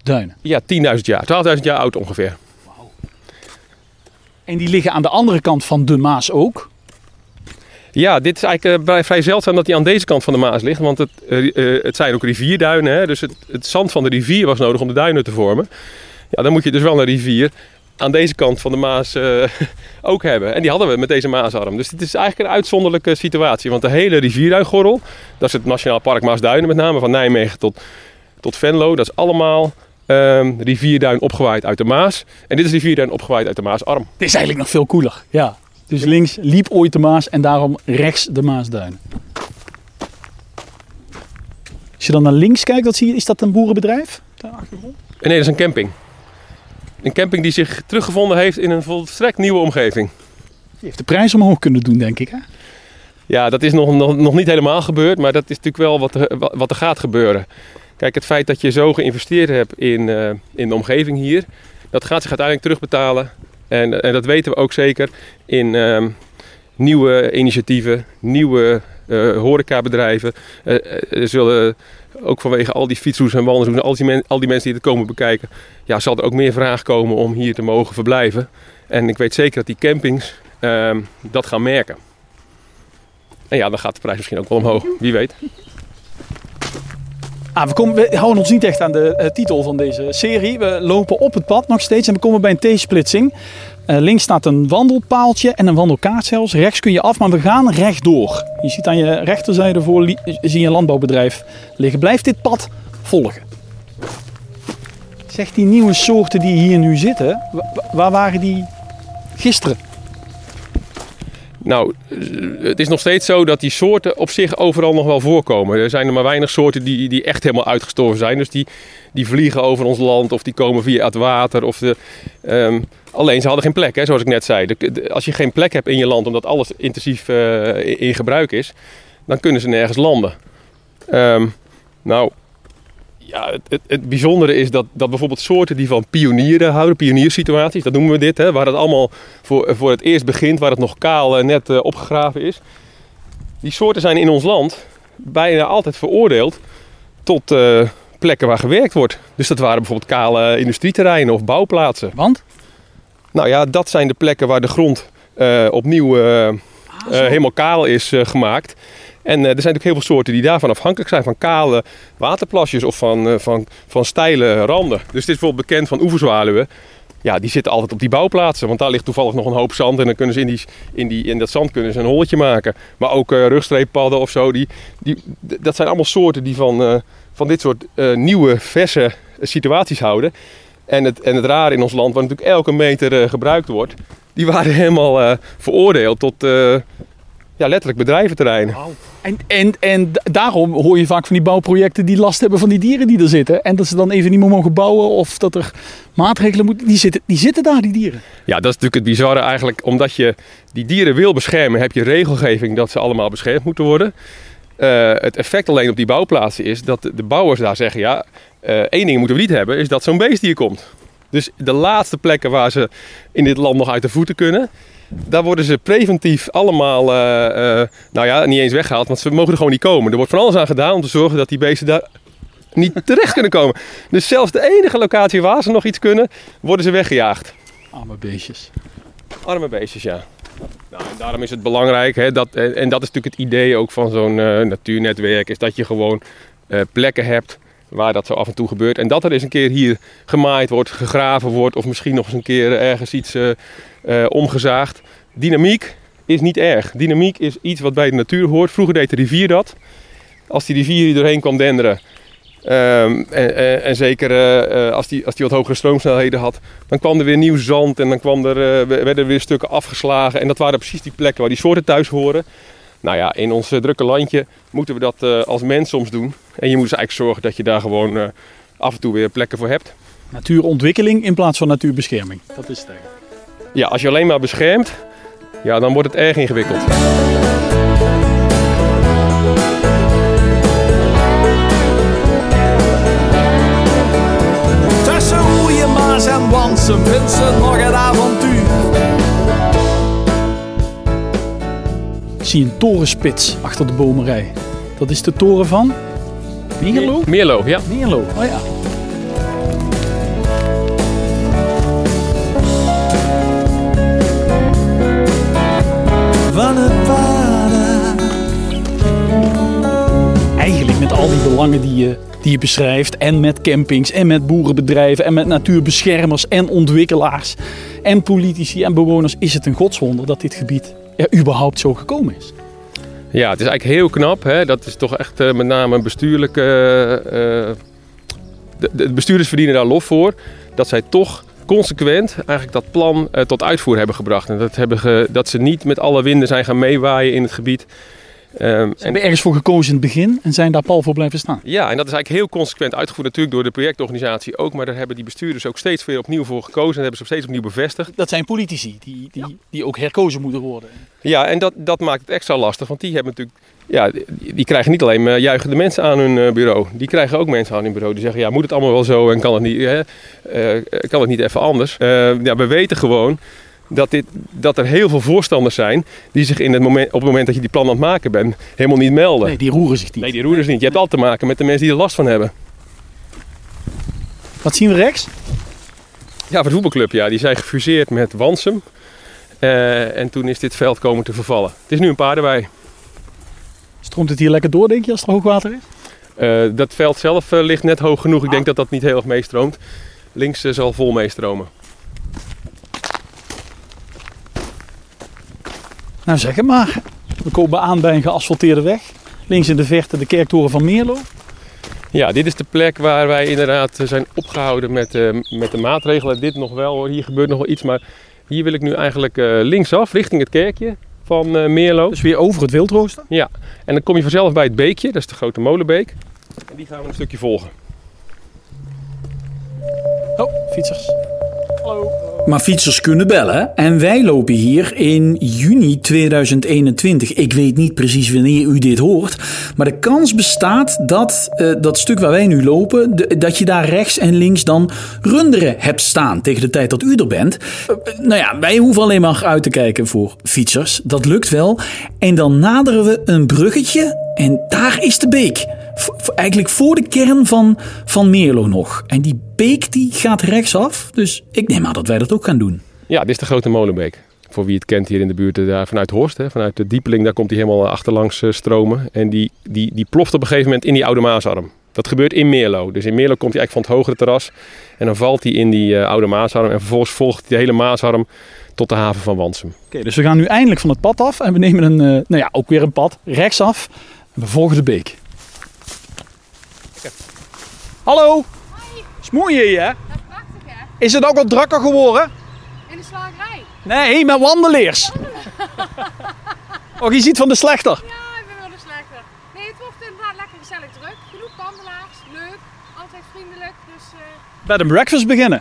[SPEAKER 2] duinen.
[SPEAKER 1] Ja, 10.000 jaar, 12.000 jaar oud ongeveer.
[SPEAKER 2] En die liggen aan de andere kant van de Maas ook.
[SPEAKER 1] Ja, dit is eigenlijk eh, vrij- zeldzaam dat hij aan deze kant van de Maas ligt. Want het, eh, eh, het zijn ook rivierduinen. Hè? Dus het, het zand van de rivier was nodig om de duinen te vormen. Ja, dan moet je dus wel een rivier aan deze kant van de Maas ook hebben. En die hadden we met deze Maasarm. Dus dit is eigenlijk een uitzonderlijke situatie. Want de hele rivierduingorrel, dat is het Nationaal Park Maasduinen met name, van Nijmegen tot, tot Venlo. Dat is allemaal ehm, rivierduin opgewaaid uit de Maas. En dit is rivierduin opgewaaid uit de Maasarm.
[SPEAKER 2] Dit is eigenlijk nog veel cooler. Ja. Dus links liep ooit de Maas en daarom rechts de Maasduin. Als je dan naar links kijkt, wat zie je? Is dat een boerenbedrijf? Daar?
[SPEAKER 1] En nee, dat is een camping. Een camping die zich teruggevonden heeft in een volstrekt nieuwe omgeving.
[SPEAKER 2] Die heeft de prijs omhoog kunnen doen, denk ik. Hè?
[SPEAKER 1] Ja, dat is nog, nog, nog niet helemaal gebeurd, maar dat is natuurlijk wel wat wat- wat er gaat gebeuren. Kijk, het feit dat je zo geïnvesteerd hebt in, eh, in de omgeving hier, dat gaat zich uiteindelijk terugbetalen. En, en dat weten we ook zeker in ehm, nieuwe initiatieven, nieuwe eh horecabedrijven. Er zullen ook vanwege al die fietsroutes en wandelroutes, al die, al die mensen die het komen bekijken, ja, zal er ook meer vraag komen om hier te mogen verblijven. En ik weet zeker dat die campings ehm, dat gaan merken. En ja, dan gaat de prijs misschien ook wel omhoog. Wie weet.
[SPEAKER 2] Ah, we, houden ons niet echt aan de eh, titel van deze serie. We lopen op het pad nog steeds en we komen bij een T-splitsing. Eh, links staat een wandelpaaltje en een wandelkaart zelfs. Rechts kun je af, maar we gaan rechtdoor. Je ziet aan je rechterzijde voor zie je een landbouwbedrijf liggen. Blijf dit pad volgen. Zeg, die nieuwe soorten die hier nu zitten, wa- wa- waar waren die gisteren?
[SPEAKER 1] Nou, eh, het is nog steeds zo dat die soorten op zich overal nog wel voorkomen. Er zijn er maar weinig soorten die, die echt helemaal uitgestorven zijn. Dus die, die vliegen over ons land of die komen via het water. Of de, ehm, alleen ze hadden geen plek, hè, zoals ik net zei. Als je geen plek hebt in je land omdat alles intensief eh, in- in gebruik is, dan kunnen ze nergens landen. Ehm, nou, ja, het, het, het bijzondere is dat, dat bijvoorbeeld soorten die van pionieren houden, pioniersituaties, dat noemen we dit, hè, waar het allemaal voor, voor het eerst begint, waar het nog kaal eh, net eh, opgegraven is. Die soorten zijn in ons land bijna altijd veroordeeld tot eh, plekken waar gewerkt wordt. Dus dat waren bijvoorbeeld kale industrieterreinen of bouwplaatsen.
[SPEAKER 2] Want?
[SPEAKER 1] Nou ja, dat zijn de plekken waar de grond eh, opnieuw eh, helemaal kaal is gemaakt. En eh, er zijn natuurlijk heel veel soorten die daarvan afhankelijk zijn. Van kale waterplasjes of van, eh, van, van steile randen. Dus dit is bijvoorbeeld bekend van oeverzwaluwen. Ja, die zitten altijd op die bouwplaatsen. Want daar ligt toevallig nog een hoop zand. En dan kunnen ze in, die, in, die, in dat zand kunnen ze een holletje maken. Maar ook eh rugstreeppadden of zo. Die, die, dat zijn allemaal soorten die van, van dit soort nieuwe, verse situaties houden. En het, en het rare in ons land, waar natuurlijk elke meter gebruikt wordt. Die waren helemaal veroordeeld tot ja, letterlijk bedrijventerreinen.
[SPEAKER 2] En, en, en d- daarom hoor je vaak van die bouwprojecten die last hebben van die dieren die er zitten. En dat ze dan even niet meer mogen bouwen of dat er maatregelen moeten. Die zitten, die zitten daar, die dieren.
[SPEAKER 1] Ja, dat is natuurlijk het bizarre eigenlijk. Omdat je die dieren wil beschermen, heb je regelgeving dat ze allemaal beschermd moeten worden. Eh, het effect alleen op die bouwplaatsen is dat de de bouwers daar zeggen: ja, eh, één ding moeten we niet hebben, is dat zo'n beest hier komt. Dus de laatste plekken waar ze in dit land nog uit de voeten kunnen, daar worden ze preventief allemaal, eh, eh, nou ja, niet eens weggehaald, want ze mogen er gewoon niet komen. Er wordt van alles aan gedaan om te zorgen dat die beesten daar niet terecht kunnen komen. Dus zelfs de enige locatie waar ze nog iets kunnen, worden ze weggejaagd.
[SPEAKER 2] Arme beestjes.
[SPEAKER 1] Arme beestjes, ja. Nou, en daarom is het belangrijk, hè, dat, en, dat is natuurlijk het idee ook van zo'n eh, natuurnetwerk, is dat je gewoon plekken hebt waar dat zo af en toe gebeurt. En dat er eens een keer hier gemaaid wordt, gegraven wordt, of misschien nog eens een keer ergens iets eh, omgezaagd. Dynamiek is niet erg. Dynamiek is iets wat bij de natuur hoort. Vroeger deed de rivier dat. Als die rivier hier doorheen kwam denderen, Ehm, en, en, zeker eh, eh, als die, als die wat hogere stroomsnelheden had, dan kwam er weer nieuw zand en dan kwam er, werden er weer stukken afgeslagen. En dat waren precies die plekken waar die soorten thuis horen. Nou ja, in ons drukke landje moeten we dat als mens soms doen. En je moet dus eigenlijk zorgen dat je daar gewoon af en toe weer plekken voor hebt.
[SPEAKER 2] Natuurontwikkeling in plaats van natuurbescherming. Dat is het.
[SPEAKER 1] Ja, als je alleen maar beschermt, ja, dan wordt het erg ingewikkeld.
[SPEAKER 4] Tussen roeien, maas en wansen vindt ze nog het avontuur.
[SPEAKER 2] Ik zie een torenspits achter de bomerij. Dat is de toren van Meerlo?
[SPEAKER 1] Meerlo, ja.
[SPEAKER 2] Meerlo, oh ja.
[SPEAKER 4] Van het.
[SPEAKER 2] Eigenlijk met al die belangen die je, die je beschrijft. En met campings, en met boerenbedrijven, en met natuurbeschermers, en ontwikkelaars, en politici en bewoners. Is het een godswonder dat dit gebied er überhaupt zo gekomen is?
[SPEAKER 1] Ja, het is eigenlijk heel knap. Hè? Dat is toch echt eh, met name een bestuurlijke. eh, eh, de bestuurders verdienen daar lof voor. Dat zij toch consequent eigenlijk dat plan eh, tot uitvoer hebben gebracht. En dat, hebben ge- dat ze niet met alle winden zijn gaan meewaaien in het gebied. Ehm,
[SPEAKER 2] Ze
[SPEAKER 1] en,
[SPEAKER 2] hebben ergens voor gekozen in het begin en zijn daar pal voor blijven staan.
[SPEAKER 1] ja, en dat is eigenlijk heel consequent uitgevoerd. Natuurlijk door de projectorganisatie ook. Maar daar hebben die bestuurders ook steeds weer opnieuw voor gekozen. En hebben ze steeds opnieuw bevestigd.
[SPEAKER 2] Dat zijn politici die, die, die ook herkozen moeten worden.
[SPEAKER 1] Ja, en dat, dat maakt het extra lastig. Want die hebben natuurlijk. Ja, die, krijgen niet alleen maar juichende mensen aan hun eh, bureau. Die krijgen ook mensen aan hun bureau die zeggen: ja, moet het allemaal wel zo en kan het niet, hè, eh, kan het niet even anders? Eh, ja, we weten gewoon dat, dit, dat er heel veel voorstanders zijn die zich in het moment, op het moment dat je die plan aan het maken bent, helemaal niet melden.
[SPEAKER 2] Nee, die roeren zich niet.
[SPEAKER 1] Nee, die roeren ze niet. Je hebt altijd te maken met de mensen die er last van hebben.
[SPEAKER 2] Wat zien we rechts?
[SPEAKER 1] Ja, voor de voetbalclub, ja, die zijn gefuseerd met Wansum. Eh, en toen is dit veld komen te vervallen. Het is nu een paardenwei.
[SPEAKER 2] Stroomt het hier lekker door, denk je, als er hoogwater is?
[SPEAKER 1] Eh, dat veld zelf eh, ligt net hoog genoeg. Ik denk dat dat niet heel erg meestroomt. Links eh, zal vol meestromen.
[SPEAKER 2] Nou, zeg het maar. We komen aan bij een geasfalteerde weg. Links in de verte de kerktoren van Meerlo.
[SPEAKER 1] Ja, dit is de plek waar wij inderdaad zijn opgehouden met, met de maatregelen. Dit nog wel hoor, hier gebeurt nog wel iets. Maar hier wil ik nu eigenlijk linksaf, richting het kerkje van eh, Meerlo.
[SPEAKER 2] Dus weer over het wildrooster.
[SPEAKER 1] Ja, en dan kom je vanzelf bij het beekje. Dat is de grote molenbeek. En die gaan we een stukje volgen.
[SPEAKER 2] Oh, fietsers. Hallo.
[SPEAKER 3] Maar fietsers kunnen bellen en wij lopen hier in juni 2021. Ik weet niet precies wanneer u dit hoort, maar de kans bestaat dat eh, dat stuk waar wij nu lopen, dat je daar rechts en links dan runderen hebt staan tegen de tijd dat u er bent. Eh, nou ja, wij hoeven alleen maar uit te kijken voor fietsers. Dat lukt wel. En dan naderen we een bruggetje en daar is de beek. Eigenlijk voor de kern van, van Meerlo nog. En die beek die gaat rechtsaf. Dus ik neem aan dat wij dat ook gaan doen.
[SPEAKER 1] Ja, dit is de Grote Molenbeek. Voor wie het kent hier in de buurt, eh, daar vanuit Horst, hè, vanuit de Diepeling, daar komt hij helemaal achterlangs eh, stromen. En die, die, die ploft op een gegeven moment in die oude Maasarm. Dat gebeurt in Meerlo. Dus in Meerlo komt hij eigenlijk van het hogere terras. En dan valt hij in die eh, oude Maasarm. En vervolgens volgt hij de hele Maasarm tot de haven van Wansum.
[SPEAKER 2] Oké, dus we gaan nu eindelijk van het pad af en we nemen een, eh, nou ja, ook weer een pad rechtsaf. En we volgen de beek. Hallo! Smoei je je? hè?
[SPEAKER 7] Prachtig hè?
[SPEAKER 2] Is het ook al drukker geworden?
[SPEAKER 7] In de slagerij.
[SPEAKER 2] Nee, met wandelaars. Oh, je ziet van de slechter.
[SPEAKER 7] Ja, ik ben wel de slechter. Nee, het wordt inderdaad lekker gezellig druk. Genoeg wandelaars, leuk, altijd vriendelijk. Dus eh,
[SPEAKER 2] Bed and breakfast beginnen.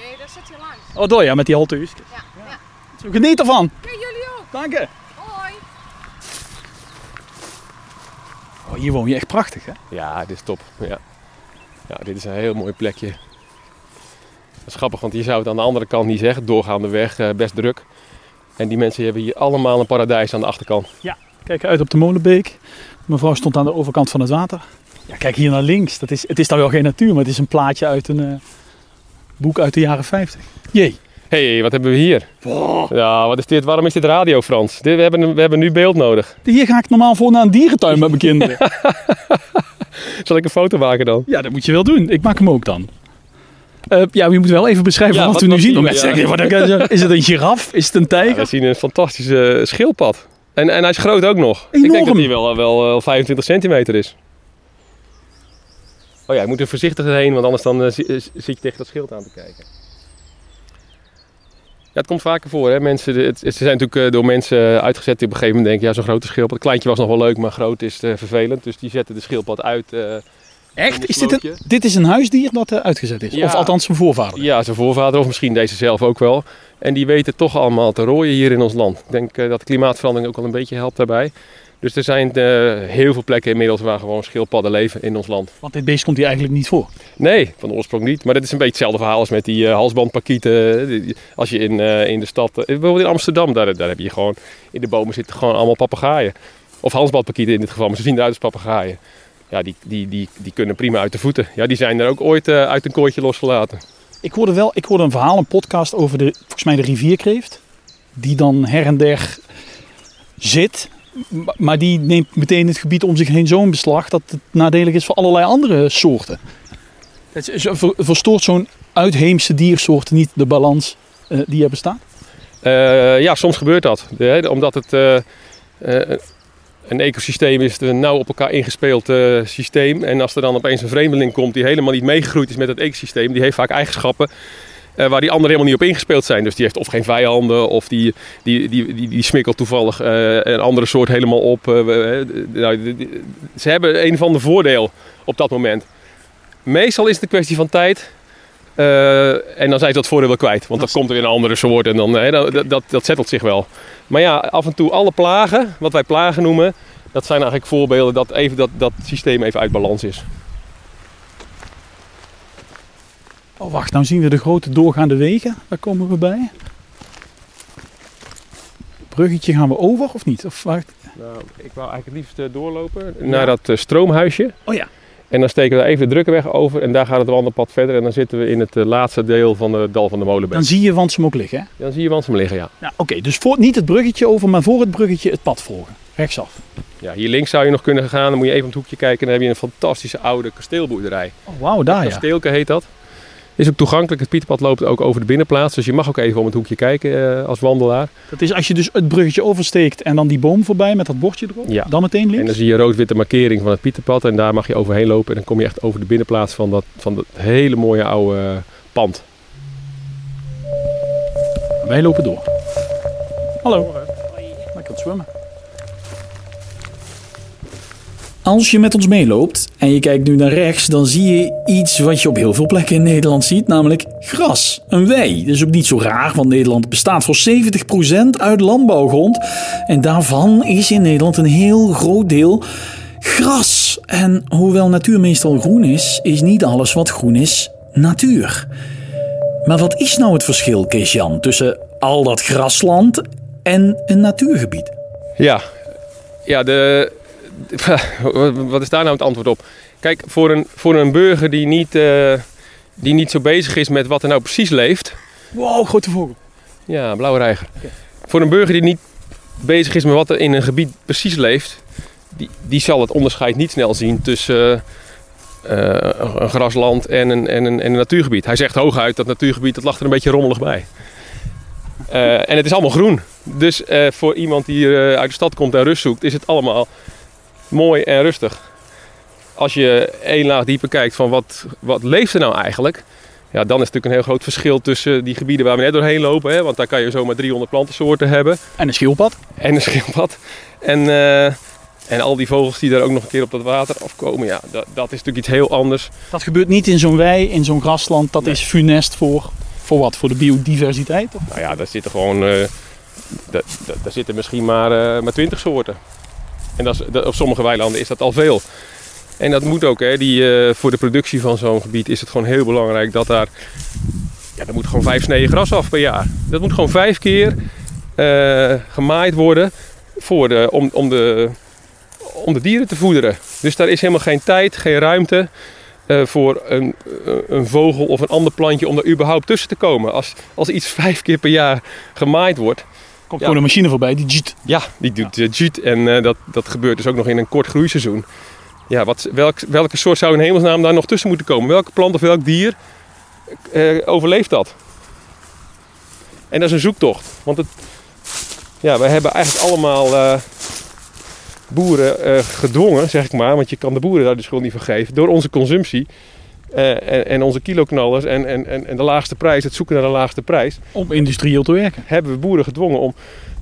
[SPEAKER 7] nee, dat zit hier langs.
[SPEAKER 2] Oh, door ja, met die halteus.
[SPEAKER 7] Ja, ja.
[SPEAKER 2] Geniet ervan.
[SPEAKER 7] Ja, jullie ook.
[SPEAKER 2] Dank je.
[SPEAKER 7] Hoi.
[SPEAKER 2] Oh, hier woon je echt prachtig, hè?
[SPEAKER 1] Ja, dit is top. Ja. Ja, dit is een heel mooi plekje. Dat is grappig, want je zou het aan de andere kant niet zeggen. Doorgaande weg, eh, best druk. En die mensen hebben hier allemaal een paradijs aan de achterkant.
[SPEAKER 2] Kijk uit op de molenbeek. Mevrouw stond aan de overkant van het water. Ja, kijk hier naar links. Dat is, het is dan wel geen natuur, maar het is een plaatje uit een eh, boek uit de jaren 50. Jee.
[SPEAKER 1] Hé, hey, wat hebben we hier? Ja, wat is dit? Waarom is dit radio, Frans? Dit, we, hebben, we hebben nu beeld nodig.
[SPEAKER 2] Hier ga ik normaal voor naar een dierentuin met mijn kinderen.
[SPEAKER 1] Zal ik een foto maken dan?
[SPEAKER 2] Ja, dat moet je wel doen. Ik maak hem ook dan. Eh, ja, je moet wel even beschrijven
[SPEAKER 1] Ja,
[SPEAKER 2] wat,
[SPEAKER 1] wat-
[SPEAKER 2] we nu zien.
[SPEAKER 1] we? Ja.
[SPEAKER 2] zeggen, wat- is het een giraf? Is het een
[SPEAKER 1] Ja,
[SPEAKER 2] tijger?
[SPEAKER 1] we zien een fantastische schildpad. En, en hij is groot ook nog. Ik denk dat hij wel, wel, eh, 25 centimeter is. Oh ja, je moet er voorzichtig heen, want anders dan, eh, zi- eh, zit je tegen dat schild aan te kijken. Ja, het komt vaker voor. Hè? Mensen, het, ze zijn natuurlijk eh, door mensen uitgezet die op een gegeven moment denken... ja, zo'n grote schildpad. Kleintje was nog wel leuk, maar groot is eh, vervelend. Dus die zetten de schildpad uit. eh,
[SPEAKER 2] Echt? Is dit, een, dit is een huisdier dat eh, uitgezet is?
[SPEAKER 1] Ja.
[SPEAKER 2] Of althans zijn voorvader?
[SPEAKER 1] Ja, zijn voorvader of misschien deze zelf ook wel. En die weten toch allemaal te rooien hier in ons land. Ik denk eh, dat de klimaatverandering ook wel een beetje helpt daarbij. Dus er zijn eh, heel veel plekken inmiddels waar gewoon schildpadden leven in ons land.
[SPEAKER 2] Want dit beest komt hier eigenlijk niet voor.
[SPEAKER 1] Nee, van oorsprong niet. Maar dat is een beetje hetzelfde verhaal als met die eh, halsbandpakieten. Die- Als je in, eh, in de stad, eh, bijvoorbeeld in Amsterdam, daar, daar heb je gewoon, in de bomen zitten gewoon allemaal papegaaien. Of halsbandpakieten in dit geval, maar ze zien eruit als papegaaien. Ja, die, die, die, die kunnen prima uit de voeten. Ja, die zijn er ook ooit eh, uit een kooitje losgelaten.
[SPEAKER 2] Ik hoorde wel, ik hoorde een verhaal, een podcast over de, volgens mij de rivierkreeft. Die dan her en der zit. Maar die neemt meteen het gebied om zich heen zo'n beslag dat het nadelig is voor allerlei andere soorten. Verstoort zo'n uitheemse diersoort niet de balans eh, die er bestaat?
[SPEAKER 1] Eh, ja, soms gebeurt dat. omdat het eh, een ecosysteem is, een nauw op elkaar ingespeeld systeem. En als er dan opeens een vreemdeling komt die helemaal niet meegegroeid is met het ecosysteem, die heeft vaak eigenschappen eh, waar die anderen helemaal niet op ingespeeld zijn. Dus die heeft of geen vijanden, of die, die, die, die, die smikkelt toevallig eh, een andere soort helemaal op. eh, nou, die- ze hebben een of ander voordeel op dat moment. Meestal is het een kwestie van tijd. En dan zijn ze dat voordeel wel kwijt. Want dan komt er weer een andere soort en dan, dat, dat, dat zettelt zich wel. Maar ja, af en toe alle plagen, wat wij plagen noemen, dat zijn eigenlijk voorbeelden dat even dat, dat systeem even uit balans is.
[SPEAKER 2] Oh, wacht, nou zien we de grote doorgaande wegen. Daar komen we bij. Bruggetje gaan we over of niet? Of wacht.
[SPEAKER 1] Nou, ik wou eigenlijk het liefst eh, doorlopen naar dat eh, stroomhuisje.
[SPEAKER 2] Oh ja.
[SPEAKER 1] En dan steken we even de drukke weg over en daar gaat het wandelpad verder. En dan zitten we in het eh, laatste deel van de dal van de molenbeek.
[SPEAKER 2] Dan zie je Wansum ook liggen. Hè?
[SPEAKER 1] Dan zie je Wansum liggen, ja.
[SPEAKER 2] Ja, Oké, dus voor, niet het bruggetje over, maar voor het bruggetje het pad volgen. Rechtsaf.
[SPEAKER 1] ja. Hier links zou je nog kunnen gaan, dan moet je even om het hoekje kijken. Dan heb je een fantastische oude kasteelboerderij.
[SPEAKER 2] Oh, wauw, daar ja.
[SPEAKER 1] Kasteelke heet dat. Is ook toegankelijk. Het Pieterpad loopt ook over de binnenplaats. Dus je mag ook even om het hoekje kijken eh, als wandelaar.
[SPEAKER 2] Dat is als je dus het bruggetje oversteekt en dan die boom voorbij met dat bordje erop.
[SPEAKER 1] Ja.
[SPEAKER 2] Dan meteen
[SPEAKER 1] En
[SPEAKER 2] links.
[SPEAKER 1] dan zie je rood-witte markering van het Pieterpad. En daar mag je overheen lopen. En dan kom je echt over de binnenplaats van dat, van dat hele mooie oude eh, pand.
[SPEAKER 2] Wij lopen door. Hallo. Lekker aan het zwemmen.
[SPEAKER 3] Als je met ons meeloopt en je kijkt nu naar rechts, dan zie je iets wat je op heel veel plekken in Nederland ziet, namelijk gras. Een wei. Dat is ook niet zo raar, want Nederland bestaat voor 70% uit landbouwgrond. En daarvan is in Nederland een heel groot deel gras. En hoewel natuur meestal groen is, is niet alles wat groen is natuur. Maar wat is nou het verschil, Kees-Jan, tussen al dat grasland en een natuurgebied?
[SPEAKER 1] Ja, ja de, wat is daar nou het antwoord op? Kijk, voor een, voor een burger die niet, eh, die niet zo bezig is met wat er nou precies leeft.
[SPEAKER 2] Wow, grote vogel.
[SPEAKER 1] Ja, blauwe reiger. Voor een burger die niet bezig is met wat er in een gebied precies leeft, die, die zal het onderscheid niet snel zien tussen eh, eh, een grasland en een, en, een, en een natuurgebied. Hij zegt hooguit dat natuurgebied, dat lag er een beetje rommelig bij. En het is allemaal groen. Dus voor iemand die uit de stad komt en rust zoekt, is het allemaal mooi en rustig. Als je één laag dieper kijkt van wat, wat leeft er nou eigenlijk, ja, dan is het natuurlijk een heel groot verschil tussen die gebieden waar we net doorheen lopen. Hè, want daar kan je zomaar 300 plantensoorten hebben
[SPEAKER 2] En een schildpad.
[SPEAKER 1] en een schildpad. En, eh, en al die vogels die daar ook nog een keer op dat water afkomen, ja, dat, dat is natuurlijk iets heel anders.
[SPEAKER 2] Dat gebeurt niet in zo'n wei, in zo'n grasland. Dat is funest voor, voor wat? Voor de biodiversiteit? Of?
[SPEAKER 1] Nou ja, daar zitten gewoon, eh, da- da- daar zitten misschien maar, eh, maar 20 soorten. En dat is, op sommige weilanden is dat al veel. En dat moet ook, hè. Die, eh, voor de productie van zo'n gebied is het gewoon heel belangrijk dat daar... Ja, er moet gewoon vijf sneden gras af per jaar. Dat moet gewoon vijf keer eh, gemaaid worden voor de, om, om, de, om de dieren te voederen. Dus daar is helemaal geen tijd, geen ruimte eh, voor een, een vogel of een ander plantje om er überhaupt tussen te komen. Als, als iets vijf keer per jaar gemaaid wordt,
[SPEAKER 2] Komt gewoon een machine voorbij die jut.
[SPEAKER 1] ja, die doet ja. jut. En eh, dat, dat gebeurt dus ook nog in een kort groeiseizoen. Ja, wat, welk, welke soort zou in hemelsnaam daar nog tussen moeten komen? Welke plant of welk dier eh, overleeft dat? En dat is een zoektocht. Want het, ja, wij hebben eigenlijk allemaal eh, boeren eh, gedwongen, zeg ik maar. Want je kan de boeren daar de schuld niet van geven. Door onze consumptie eh, en, en onze kiloknallers en, en, en, de laagste prijs, het zoeken naar de laagste prijs
[SPEAKER 2] Om industrieel te werken.
[SPEAKER 1] hebben we boeren gedwongen om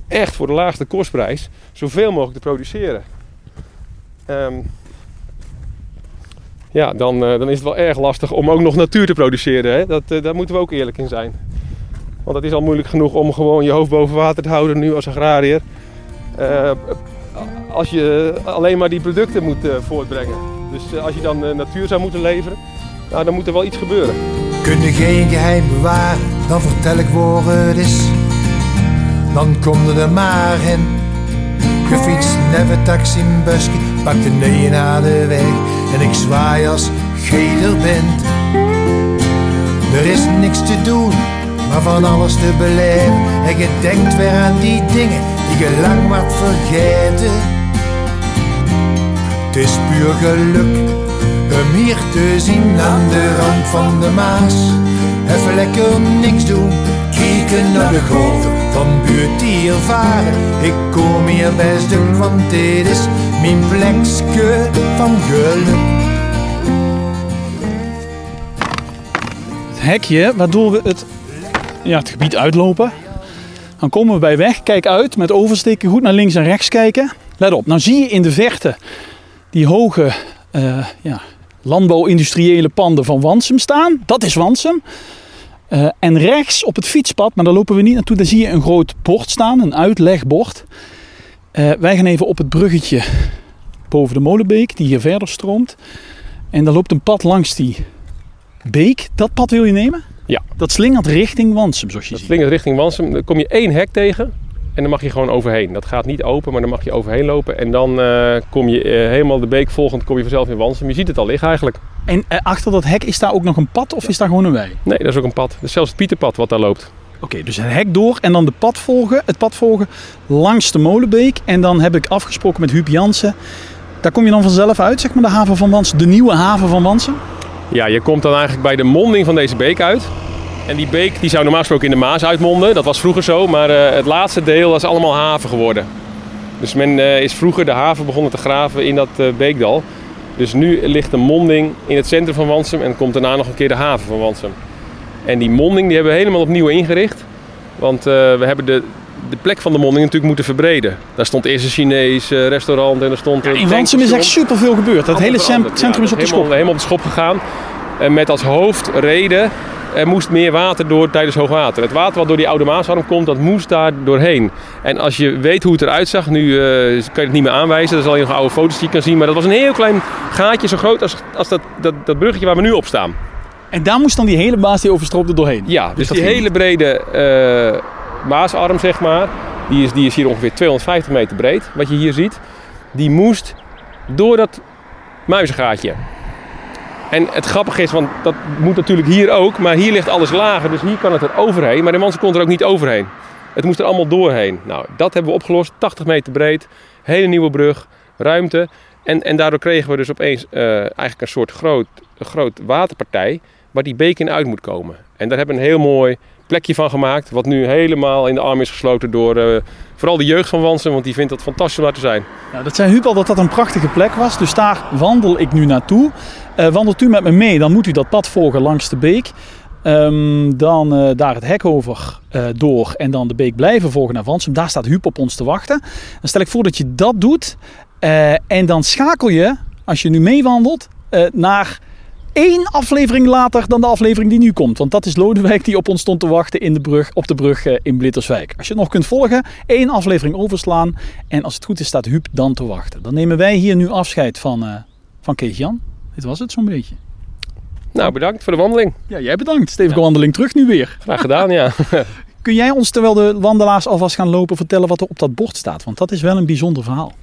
[SPEAKER 1] echt voor de laagste kostprijs zoveel mogelijk te produceren. Ehm, ja, dan, eh, dan is het wel erg lastig om ook nog natuur te produceren. Hè? Dat, eh, daar moeten we ook eerlijk in zijn. Want het is al moeilijk genoeg om gewoon je hoofd boven water te houden nu als agrariër. Als je alleen maar die producten moet voortbrengen. Dus als je dan natuur zou moeten leveren, nou, dan moet er wel iets gebeuren.
[SPEAKER 8] Kun je geen geheim bewaren, dan vertel ik waar het is. Dan kom er maar in. Gefietst, never taxi, busje, pak de neeën naar de weg. En ik zwaai als gij er bent. Er is niks te doen, maar van alles te beleven. En je denkt weer aan die dingen die je lang wat vergeten. Het is puur geluk hem hier te zien aan de rand van de Maas. Even lekker niks doen, kijken naar de golven van buurt die er varen. Ik kom hier best doen, want dit is mijn plekje van geluk.
[SPEAKER 2] Het hekje waardoor we het, ja, het gebied uitlopen. Dan komen we bij weg. Kijk uit met oversteken. Goed naar links en rechts kijken. Let op. Nou zie je in de verte die hoge eh, ja, landbouw-industriële panden van Wansum staan. Dat is Wansum. Eh, en rechts op het fietspad, maar daar lopen we niet naartoe, daar zie je een groot bord staan, een uitlegbord. Eh, wij gaan even op het bruggetje boven de Molenbeek, die hier verder stroomt. En daar loopt een pad langs die beek. Dat pad wil je nemen?
[SPEAKER 1] Ja.
[SPEAKER 2] Dat slingert richting Wansum, zoals je
[SPEAKER 1] Dat
[SPEAKER 2] ziet.
[SPEAKER 1] slingert richting Wansum. Dan kom je één hek tegen. En dan mag je gewoon overheen. Dat gaat niet open, maar dan mag je overheen lopen. En dan eh, kom je eh, helemaal de beek volgend, kom je vanzelf in Wansum. Je ziet het al liggen eigenlijk.
[SPEAKER 2] En eh, achter dat hek is daar ook nog een pad of is daar gewoon een wei?
[SPEAKER 1] Nee, dat is ook een pad. Dat is zelfs het Pieterpad wat daar loopt.
[SPEAKER 2] Oké, dus het hek door en dan de pad volgen, het pad volgen langs de Molenbeek. En dan heb ik afgesproken met Huub Jansen. Daar kom je dan vanzelf uit, zeg maar, de haven van Wansum, de nieuwe haven van Wansum.
[SPEAKER 1] Ja, je komt dan eigenlijk bij de monding van deze beek uit. En die beek die zou normaal gesproken in de Maas uitmonden. Dat was vroeger zo, maar eh, het laatste deel is allemaal haven geworden. Dus men eh, is vroeger de haven begonnen te graven in dat eh, beekdal. Dus nu ligt de monding in het centrum van Wansum en komt daarna nog een keer de haven van Wansum. En die monding die hebben we helemaal opnieuw ingericht. Want we hebben de, de plek van de monding natuurlijk moeten verbreden. Daar stond eerst een Chinees restaurant en er stond een
[SPEAKER 2] In Wansum is echt superveel gebeurd. Het hele
[SPEAKER 1] veranderd.
[SPEAKER 2] centrum
[SPEAKER 1] Ja,
[SPEAKER 2] is op de
[SPEAKER 1] helemaal,
[SPEAKER 2] schop.
[SPEAKER 1] helemaal op de schop gegaan. En met als hoofdreden, er moest meer water door tijdens hoogwater. Het water wat door die oude Maasarm komt, dat moest daar doorheen. En als je weet hoe het eruit zag, nu eh, kan je het niet meer aanwijzen. Dan zal je nog oude foto's die je kan zien. Maar dat was een heel klein gaatje, zo groot als, als dat, dat, dat bruggetje waar we nu op staan.
[SPEAKER 2] En daar moest dan die hele baas die overstroomde doorheen.
[SPEAKER 1] Ja, dus,
[SPEAKER 2] dat
[SPEAKER 1] die hele brede eh, Maasarm, zeg maar, die is, die is hier ongeveer 250 meter breed, wat je hier ziet. Die moest door dat muizengaatje. En het grappige is, want dat moet natuurlijk hier ook, maar hier ligt alles lager, dus hier kan het er overheen. Maar de Mansen kon er ook niet overheen. Het moest er allemaal doorheen. Nou, dat hebben we opgelost, 80 meter breed, hele nieuwe brug, ruimte. En, en daardoor kregen we dus opeens eh, eigenlijk een soort groot, groot waterpartij waar die beek in uit moet komen. En daar hebben we een heel mooi plekje van gemaakt, wat nu helemaal in de arm is gesloten door eh, vooral de jeugd van Wansen, want die vindt het fantastisch om daar te zijn.
[SPEAKER 2] Nou, dat zei Huub al dat dat een prachtige plek was. Dus daar wandel ik nu naartoe. Eh, wandelt u met me mee, dan moet u dat pad volgen langs de beek. Ehm, dan eh, daar het hek over eh, door en dan de beek blijven volgen naar Wansum. Daar staat Huub op ons te wachten. Dan stel ik voor dat je dat doet. En dan schakel je, als je nu meewandelt, naar één aflevering later dan de aflevering die nu komt. Want dat is Lodewijk die op ons stond te wachten in de brug, op de brug in Blitterswijk. Als je het nog kunt volgen, één aflevering overslaan. En als het goed is, staat Huub dan te wachten. Dan nemen wij hier nu afscheid van, eh van Kees Jan. Dit was het zo'n beetje.
[SPEAKER 1] Nou, bedankt voor de wandeling.
[SPEAKER 2] Ja, jij bedankt. Stevige wandeling terug nu weer.
[SPEAKER 1] Graag gedaan, ja.
[SPEAKER 2] Kun jij ons, terwijl de wandelaars alvast gaan lopen, vertellen wat er op dat bord staat? Want dat is wel een bijzonder verhaal.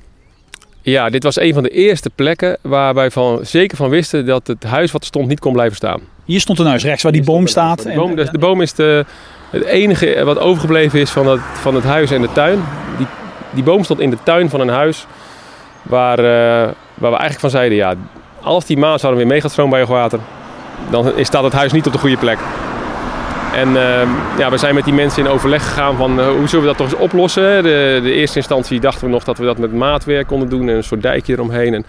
[SPEAKER 1] Ja, dit was een van de eerste plekken waar wij van, zeker van wisten dat het huis wat er stond niet kon blijven staan.
[SPEAKER 2] Hier stond een huis rechts waar die boom staat.
[SPEAKER 1] De boom, de, de boom is de, het enige wat overgebleven is van het, van het huis en de tuin. Die, die boom stond in de tuin van een huis waar, eh, waar we eigenlijk van zeiden, ja, als die Maas weer mee gaat stromen bij hoogwater, dan staat het huis niet op de goede plek. En eh, ja, we zijn met die mensen in overleg gegaan van eh, hoe zullen we dat toch eens oplossen. De, de eerste instantie dachten we nog dat we dat met maatwerk konden doen en een soort dijkje eromheen. En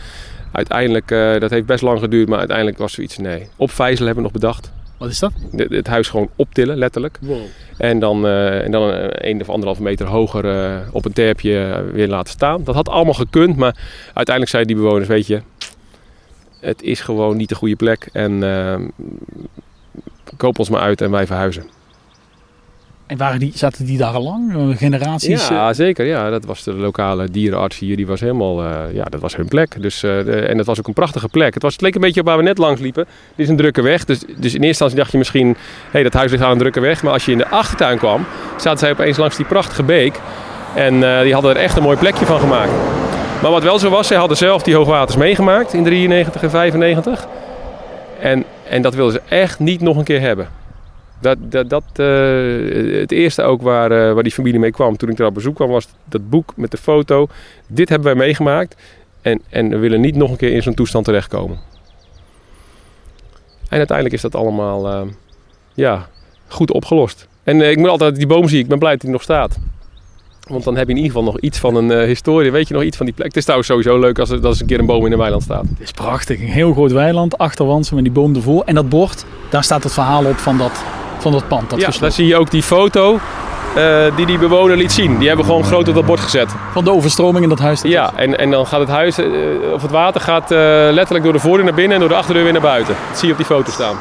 [SPEAKER 1] uiteindelijk, eh, dat heeft best lang geduurd, maar uiteindelijk was zoiets nee. Opvijzelen hebben we nog bedacht.
[SPEAKER 2] Wat is dat?
[SPEAKER 1] De- het huis gewoon optillen, letterlijk. En dan, eh, en dan een, een of anderhalve meter hoger op een terpje weer laten staan. Dat had allemaal gekund, maar uiteindelijk zeiden die bewoners, weet je, het is gewoon niet de goede plek. En eh, koop ons maar uit en wij verhuizen.
[SPEAKER 2] En waren die, zaten die daar al lang? Generaties?
[SPEAKER 1] Ja, zeker. Ja, dat was de lokale dierenarts hier. Die was helemaal, eh, ja, dat was hun plek. Dus, eh, de- en het was ook een prachtige plek. Het, was, het leek een beetje op waar we net langs liepen. Dit is een drukke weg. Dus, dus in eerste instantie dacht je misschien, hé, hey, dat huis ligt aan een drukke weg. Maar als je in de achtertuin kwam, zaten zij opeens langs die prachtige beek. En eh, die hadden er echt een mooi plekje van gemaakt. Maar wat wel zo was, zij hadden zelf die hoogwaters meegemaakt in 93 en 95. En, en dat wilden ze echt niet nog een keer hebben. Dat, dat, dat, eh, het eerste ook waar, eh, waar die familie mee kwam toen ik er op bezoek kwam, was dat boek met de foto. Dit hebben wij meegemaakt en, en we willen niet nog een keer in zo'n toestand terechtkomen. En uiteindelijk is dat allemaal eh, ja, goed opgelost. En ik moet altijd die boom zien, ik ben blij dat die nog staat. Want dan heb je in ieder geval nog iets van een eh, historie. Weet je nog iets van die plek? Het is trouwens sowieso leuk als er, als er een keer een boom in een weiland staat.
[SPEAKER 2] Het is prachtig. Een heel groot weiland, achter Wansum en die boom ervoor. En dat bord, daar staat het verhaal op van dat, van dat pand. Dat
[SPEAKER 1] ja,
[SPEAKER 2] gesloten.
[SPEAKER 1] daar zie je ook die foto eh, die die bewoner liet zien. Die hebben gewoon groot op dat bord gezet.
[SPEAKER 2] Van de overstroming in dat huis. dat
[SPEAKER 1] Ja, en, en dan gaat het huis, eh, of het water gaat letterlijk door de voordeur naar binnen en door de achterdeur weer naar buiten. Dat zie je op die foto staan.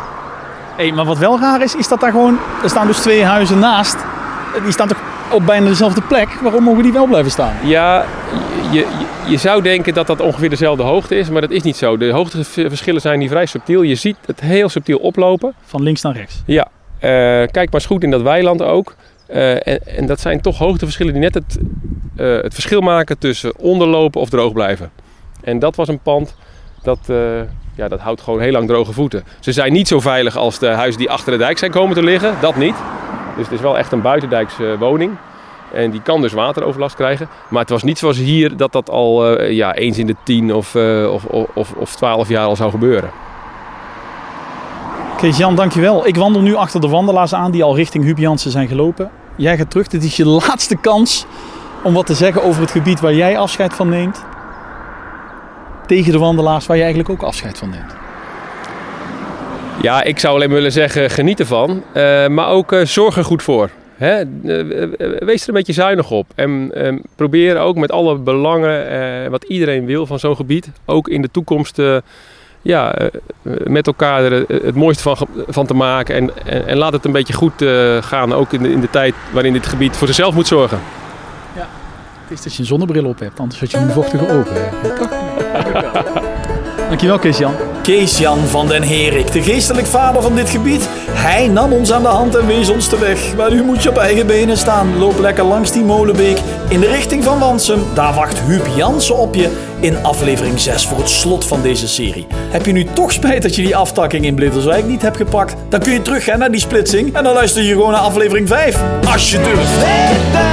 [SPEAKER 2] Hey, maar wat wel raar is, is dat daar gewoon... Er staan dus twee huizen naast. Die staan toch op bijna dezelfde plek? Waarom mogen die wel blijven staan?
[SPEAKER 1] Ja, je, je, zou denken dat dat ongeveer dezelfde hoogte is, maar dat is niet zo. De hoogteverschillen zijn hier vrij subtiel. Je ziet het heel subtiel oplopen.
[SPEAKER 2] Van links naar rechts.
[SPEAKER 1] Ja, eh, kijk maar eens goed in dat weiland ook. Eh, en, en dat zijn toch hoogteverschillen die net het, eh, het verschil maken tussen onderlopen of droog blijven. En dat was een pand dat, ja, dat houdt gewoon heel lang droge voeten. Ze zijn niet zo veilig als de huizen die achter de dijk zijn komen te liggen. Dat niet. Dus het is wel echt een buitendijkse woning. En die kan dus wateroverlast krijgen. Maar het was niet zoals hier dat dat al eh, ja, eens in de tien of, eh, of, of, of twaalf jaar al zou gebeuren.
[SPEAKER 2] Kees Jan, dankjewel. Ik wandel nu achter de wandelaars aan die al richting Huub Jansen zijn gelopen. Jij gaat terug. Dit is je laatste kans om wat te zeggen over het gebied waar jij afscheid van neemt. Tegen de wandelaars waar je eigenlijk ook afscheid van neemt.
[SPEAKER 1] Ja, ik zou alleen maar willen zeggen, geniet ervan. Eh, maar ook eh, zorg er goed voor. Hè, eh, wees er een beetje zuinig op. En eh, probeer ook met alle belangen, eh, wat iedereen wil van zo'n gebied, ook in de toekomst eh, ja, met elkaar er het mooiste van, van te maken. En, en, en laat het een beetje goed eh, gaan, ook in de, in de tijd waarin dit gebied voor zichzelf moet zorgen.
[SPEAKER 9] Het is dat je een zonnebril op hebt, anders had je een vochtige ogen. Dankjewel, Kees-Jan.
[SPEAKER 2] Kees-Jan van den Herik, de geestelijk vader van dit gebied. Hij nam ons aan de hand en wees ons de weg. Maar nu moet je op eigen benen staan. Loop lekker langs die molenbeek in de richting van Wansum. Daar wacht Huub Jansen op je in aflevering 6 voor het slot van deze serie. Heb je nu toch spijt dat je die aftakking in Blitterswijk niet hebt gepakt? Dan kun je terug gaan naar die splitsing en dan luister je gewoon naar aflevering 5. Als je durft.
[SPEAKER 8] Hey, daar,